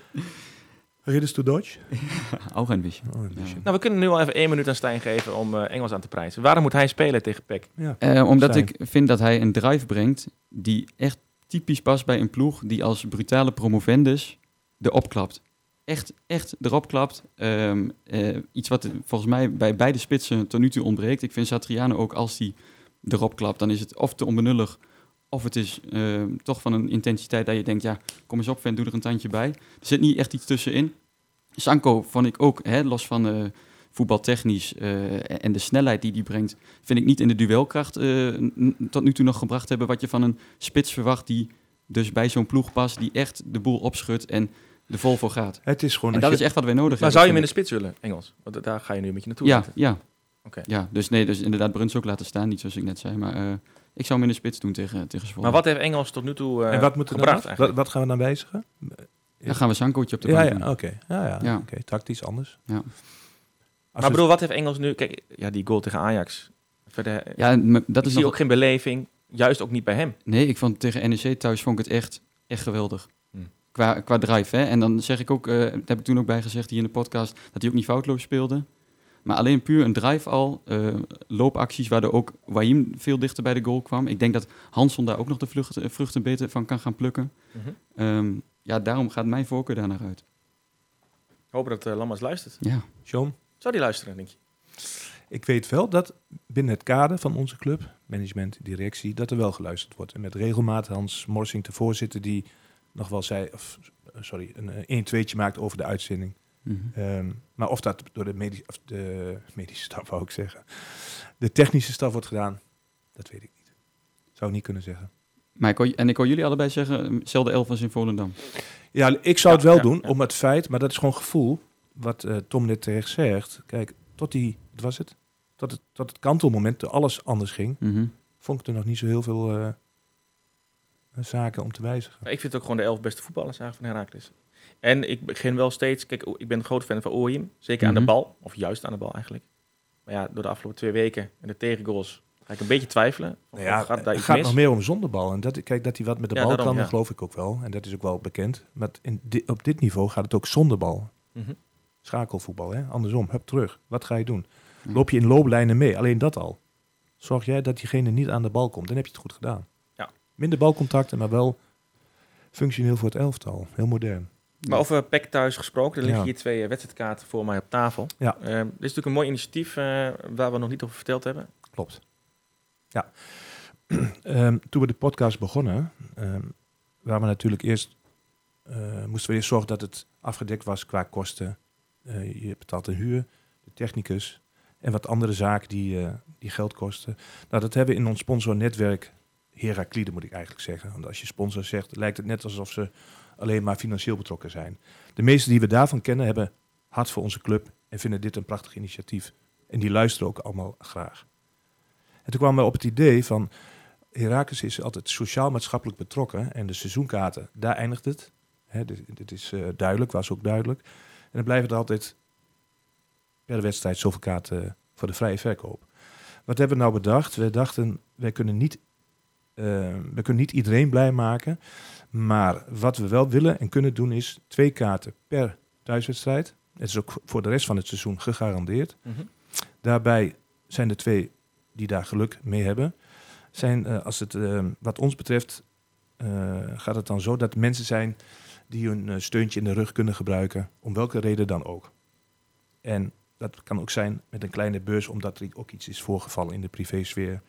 Ridders to Dodge. Ook een beetje. Oh. Nou, we kunnen nu al even één minuut aan Stijn geven om eh, Engels aan te prijzen. Waarom moet hij spelen tegen Peck? Ja. Eh, omdat ik vind dat hij een drive brengt die echt typisch past bij een ploeg die als brutale promovendus erop klapt. Echt, echt erop klapt. Ehm, eh, iets wat volgens mij bij beide spitsen tot nu toe ontbreekt. Ik vind Satriano ook als hij erop klapt, dan is het of te onbenullig of het is ehm, toch van een intensiteit dat je denkt, ja, kom eens op vent, doe er een tandje bij. Er zit niet echt iets tussenin. Sanko vond ik ook, hè, los van eh, voetbaltechnisch eh, en de snelheid die die brengt, vind ik niet in de duelkracht tot nu toe nog gebracht hebben wat je van een spits verwacht die dus bij zo'n ploeg past, die echt de boel opschudt en er vol voor gaat. Het is gewoon... En dat je- is echt wat wij nodig Maar zou je hem in hebben. de spits willen, Engels? Want daar ga je nu met je naartoe. Ja, zitten. ja. Oké. ja, dus nee, dus inderdaad Bruns ook laten staan, niet zoals ik net zei, maar eh, ik zou hem in de spits doen tegen, tegen Zwolle. Maar wat heeft Engels tot nu toe eh, en wat moet er dan gebracht wat, gaan we dan wijzigen? Dan gaan we Sankootje op de Ja, bank ja, doen. oké. Ja, ja, Ja. oké. Tactisch anders. Ja. Als maar we- bedoel, wat heeft Engels nu... Kijk, ja, die goal tegen Ajax. Verder, ja, Ja, dat is zie nog... ook geen beleving. Juist ook niet bij hem. Nee, ik vond tegen NEC thuis vond ik het echt, echt geweldig. Qua, qua drive, hè. En dan zeg ik ook, eh dat heb ik toen ook bij gezegd hier in de podcast, dat hij ook niet foutloos speelde. Maar alleen puur een drive al, eh, loopacties waardoor ook Wahim veel dichter bij de goal kwam. Ik denk dat Hanson daar ook nog de vlucht, eh, vruchten beter van kan gaan plukken. Mhm. Ehm, ja, daarom gaat mijn voorkeur daar naar uit. Hopen dat uh, Lammers luistert. Ja. John, Zou die luisteren, denk je? ik weet wel dat binnen het kader van onze club, management, directie, dat er wel geluisterd wordt. En met regelmaat Hans Morsing, de voorzitter, die nog wel zei, of, eh, sorry, een 1-2'tje maakt over de uitzending. Mhm. Ehm, maar of dat door de, medi of de medische staf, wou ik zeggen, de technische staf wordt gedaan, dat weet ik niet. Zou ik niet kunnen zeggen. Maar ik hoor, en ik hoor jullie allebei zeggen, hetzelfde elf als in Volendam. Ja, ik zou het wel Ja, doen, ja. om het feit, maar dat is gewoon gevoel, wat eh, Tom net terecht zegt. Kijk, tot die, wat was het? Tot het, tot het kantelmoment, toen alles anders ging, Mhm. vond ik er nog niet zo heel veel eh, zaken om te wijzigen. Ik vind het ook gewoon de elf beste voetballers eigenlijk van Heracles. En ik begin wel steeds... Kijk, ik ben een groot fan van Oorhim. Zeker aan Mhm. de bal. Of juist aan de bal eigenlijk. Maar ja, door de afgelopen twee weken en de tegengoals... ga ik een beetje twijfelen. Of, Nou ja, of gaat daar iets gaat mis? nog meer om zonder bal. En dat, kijk, dat hij wat met de Ja, bal daarom, kan, ja. dat geloof ik ook wel. En dat is ook wel bekend. Maar in di- op dit niveau gaat het ook zonder bal. Mhm. Schakelvoetbal, hè? andersom. Hup, terug. Wat ga je doen? Ja. Loop je in looplijnen mee? Alleen dat al. Zorg jij dat diegene niet aan de bal komt, dan heb je het goed gedaan. Minder balcontacten, maar wel functioneel voor het elftal. Heel modern. Maar over PEC thuis gesproken, er liggen Ja. hier twee eh, wedstrijdkaarten voor mij op tafel. Ja. Eh, dit is natuurlijk een mooi initiatief eh, waar we nog niet over verteld hebben. Klopt. Ja. Ehm, toen we de podcast begonnen, ehm waren we natuurlijk eerst, moesten we eerst zorgen dat het afgedekt was qua kosten. Je betaalt een huur, de technicus en wat andere zaken die, die geld kosten. Nou, dat hebben we in ons sponsornetwerk, Heraklide moet ik eigenlijk zeggen. Want als je sponsor zegt, lijkt het net alsof ze alleen maar financieel betrokken zijn. De meesten die we daarvan kennen hebben hart voor onze club en vinden dit een prachtig initiatief. En die luisteren ook allemaal graag. En toen kwamen we op het idee van, Heracles is altijd sociaal-maatschappelijk betrokken en de seizoenkaarten, daar eindigt het. Dit, is eh, duidelijk, was ook duidelijk. En dan blijven er altijd per wedstrijd zoveel kaarten voor de vrije verkoop. Wat hebben we nou bedacht? We dachten, wij kunnen niet, we kunnen niet iedereen blij maken. Maar wat we wel willen en kunnen doen is twee kaarten per thuiswedstrijd. Het is ook voor de rest van het seizoen gegarandeerd. Daarbij zijn er twee die daar geluk mee hebben. Zijn, eh, als het eh, wat ons betreft, eh, gaat het dan zo dat mensen zijn die hun eh, steuntje in de rug kunnen gebruiken, om welke reden dan ook. En dat kan ook zijn met een kleine beurs, omdat er ook iets is voorgevallen in de privésfeer.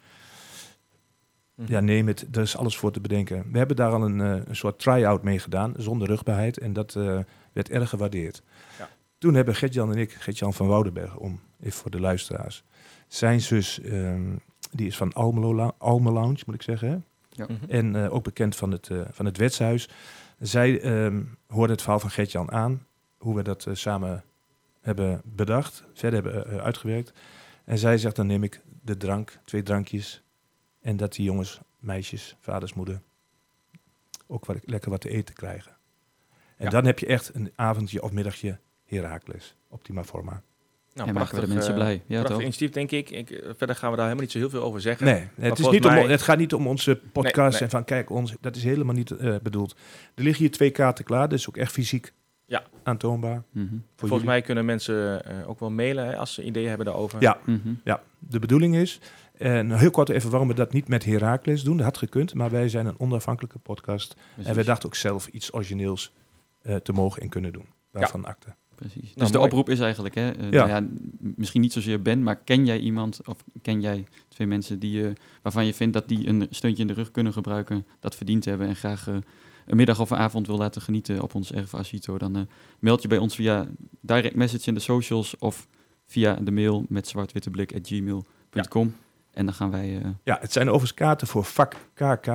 Mhm. Ja, neem het, er is alles voor te bedenken. We hebben daar al een, eh, een soort try-out mee gedaan, zonder rugbaarheid. En dat eh, werd erg gewaardeerd. Ja. Toen hebben Gert-Jan en ik, Gert-Jan van Woudenberg, om even voor de luisteraars. Zijn zus, ehm, die is van Almelo, Lou- Alme Lounge, moet ik zeggen. Hè? Mhm. En eh, ook bekend van het, eh, van het wetshuis. Zij ehm hoorde het verhaal van Gert-Jan aan. Hoe we dat samen hebben bedacht. Verder hebben uitgewerkt. En zij zegt, dan neem ik de drank, twee drankjes. En dat die jongens, meisjes, vaders, moeder... ook wat, lekker wat te eten krijgen. En Ja. dan heb je echt een avondje of middagje Herakles. Optima forma. Nou, en maken we de prachtig, mensen eh, blij. Ja, prachtig toch? initiatief, denk ik. ik. eh, Verder gaan we daar helemaal niet zo heel veel over zeggen. Nee, het, is niet om, het gaat niet om onze podcast nee. en van kijk, ons, dat is helemaal niet eh, bedoeld. Er liggen hier twee kaarten klaar, dus ook echt fysiek Ja. aantoonbaar. Mhm. Volgens jullie. mij kunnen mensen eh, ook wel mailen hè, als ze ideeën hebben daarover. Ja, Mhm. ja, de bedoeling is, en heel kort even waarom we dat niet met Herakles doen, dat had gekund, maar wij zijn een onafhankelijke podcast en wij Precies. dachten ook zelf iets origineels eh, te mogen en kunnen doen. Waarvan akte. Precies. Nou, dus de mooi. oproep is eigenlijk, hè, Ja. nou ja, misschien niet zozeer Ben, maar ken jij iemand of ken jij twee mensen die, eh, waarvan je vindt dat die een steuntje in de rug kunnen gebruiken, dat verdiend hebben en graag een middag of een avond wil laten genieten op ons Erf Asito, dan meld je bij ons via direct message in de socials of via de mail met zwartwitteblik.gmail.com en dan gaan wij... eh, Ja, het zijn overigens kaarten voor vak KK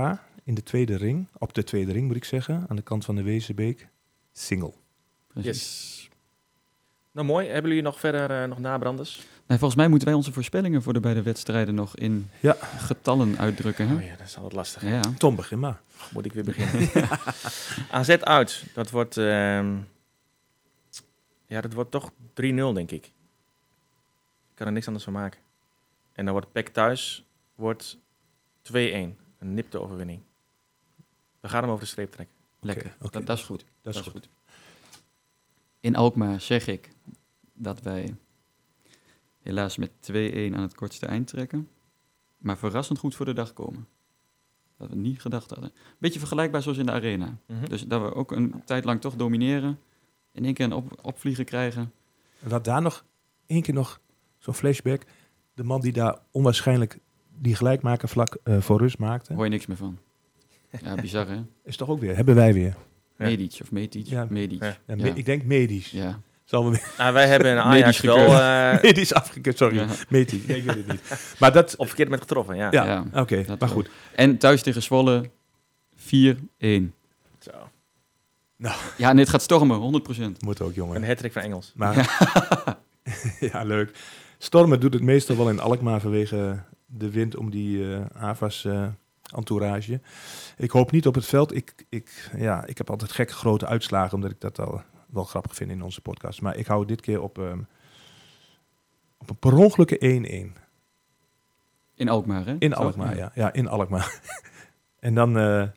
in de tweede ring, op de tweede ring moet ik zeggen, aan de kant van de Wezenbeek. Single. precies. Yes. Nou mooi. Hebben jullie nog verder eh, nog nabranders? Nee, volgens mij moeten wij onze voorspellingen voor de beide wedstrijden nog in Ja. getallen uitdrukken. Hè? Oh ja, dat is altijd lastig. Ja. Tom, begin maar. Moet ik weer beginnen. AZ uit. Dat wordt... ehm, ja, dat wordt toch 3-0, denk ik. Ik kan er niks anders van maken. En dan wordt PEC thuis wordt 2-1. Een nipte overwinning. We gaan hem over de streep trekken. Lekker. Dat, dat is goed. Dat is goed. In Alkmaar zeg ik dat wij helaas met 2-1 aan het kortste eind trekken. Maar verrassend goed voor de dag komen. Dat we niet gedacht hadden. Beetje vergelijkbaar zoals in de arena. Mhm. Dus dat we ook een tijd lang toch domineren. In één keer een op, opvliegen krijgen. En wat daar nog, één keer nog, zo'n flashback. De man die daar onwaarschijnlijk die gelijkmaker vlak eh, voor rust maakte. Hoor je niks meer van. Ja, bizar hè? Is toch ook weer, hebben wij weer. Ja. Medic of Metic? Ja. Medic. Ja. Ja, Ja. me- Ik denk medisch. Ja. Zal weer Nou, wij hebben in Ajax Medisch wel gekeurd. eh, medisch afgekeurd, sorry. Ja. Medisch, nee, ik weet het niet. Maar dat, op verkeerd met getroffen, ja. ja, Ja, oké, maar goed. En thuis tegen Zwolle 4-1. Zo. Ja, en dit gaat stormen, 100%. Moet ook, jongen. Een hat van Engels. Maar, ja, leuk. Stormen doet het meestal wel in Alkmaar vanwege de wind om die eh AVAS eh, entourage. Ik hoop niet op het veld. Ik, ik, ja, ik heb altijd gekke grote uitslagen, omdat ik dat al wel grappig vind in onze podcast. Maar ik hou het dit keer op, ehm, op een per ongelukke 1-1. In Alkmaar, hè? In Alkmaar, ja. Ja, in Alkmaar. en dan eh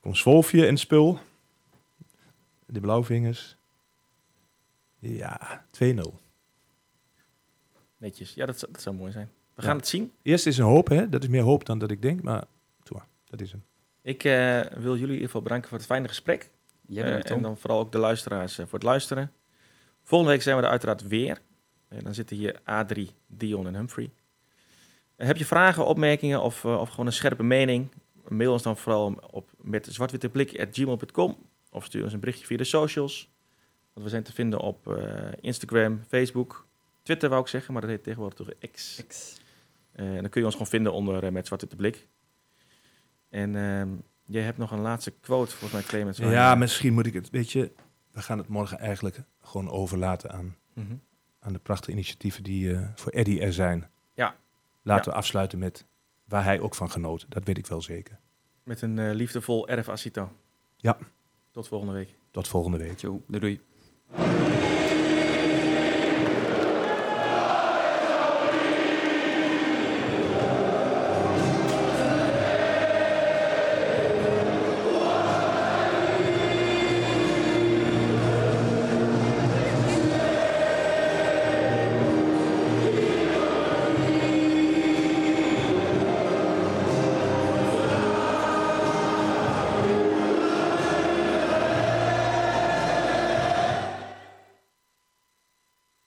komt Zwolfje en spul. De blauwvingers. Ja, 2-0. Netjes. Ja, dat, zou- dat zou mooi zijn. We Ja. gaan het zien. Eerst is een hoop, hè? Dat is meer hoop dan dat ik denk, maar toe, dat is hem. Ik eh, wil jullie in ieder geval bedanken voor het fijne gesprek. Jij Eh, en dan vooral ook de luisteraars eh, voor het luisteren. Volgende week zijn we er uiteraard weer. Eh, dan zitten hier Adrie, Dion en Humphrey. Heb je vragen, opmerkingen of, eh, of gewoon een scherpe mening? Mail ons dan vooral op met zwartwitteblik.gmail.com of stuur ons een berichtje via de socials. Want we zijn te vinden op eh, Instagram, Facebook, Twitter wou ik zeggen, maar dat heet tegenwoordig toch X. Eh, en dan kun je ons gewoon vinden onder eh, met Zwart Witte Blik. En ehm, jij hebt nog een laatste quote, volgens mij, Clemens. Ja, je- misschien moet ik het, weet je, we gaan het morgen eigenlijk gewoon overlaten aan, Mhm. aan de prachtige initiatieven die eh, voor Eddie er zijn. Ja. Laten we afsluiten met waar hij ook van genoot. Dat weet ik wel zeker. Met een liefdevol erf Acito. Ja. Tot volgende week. Tot volgende week. Doei doei.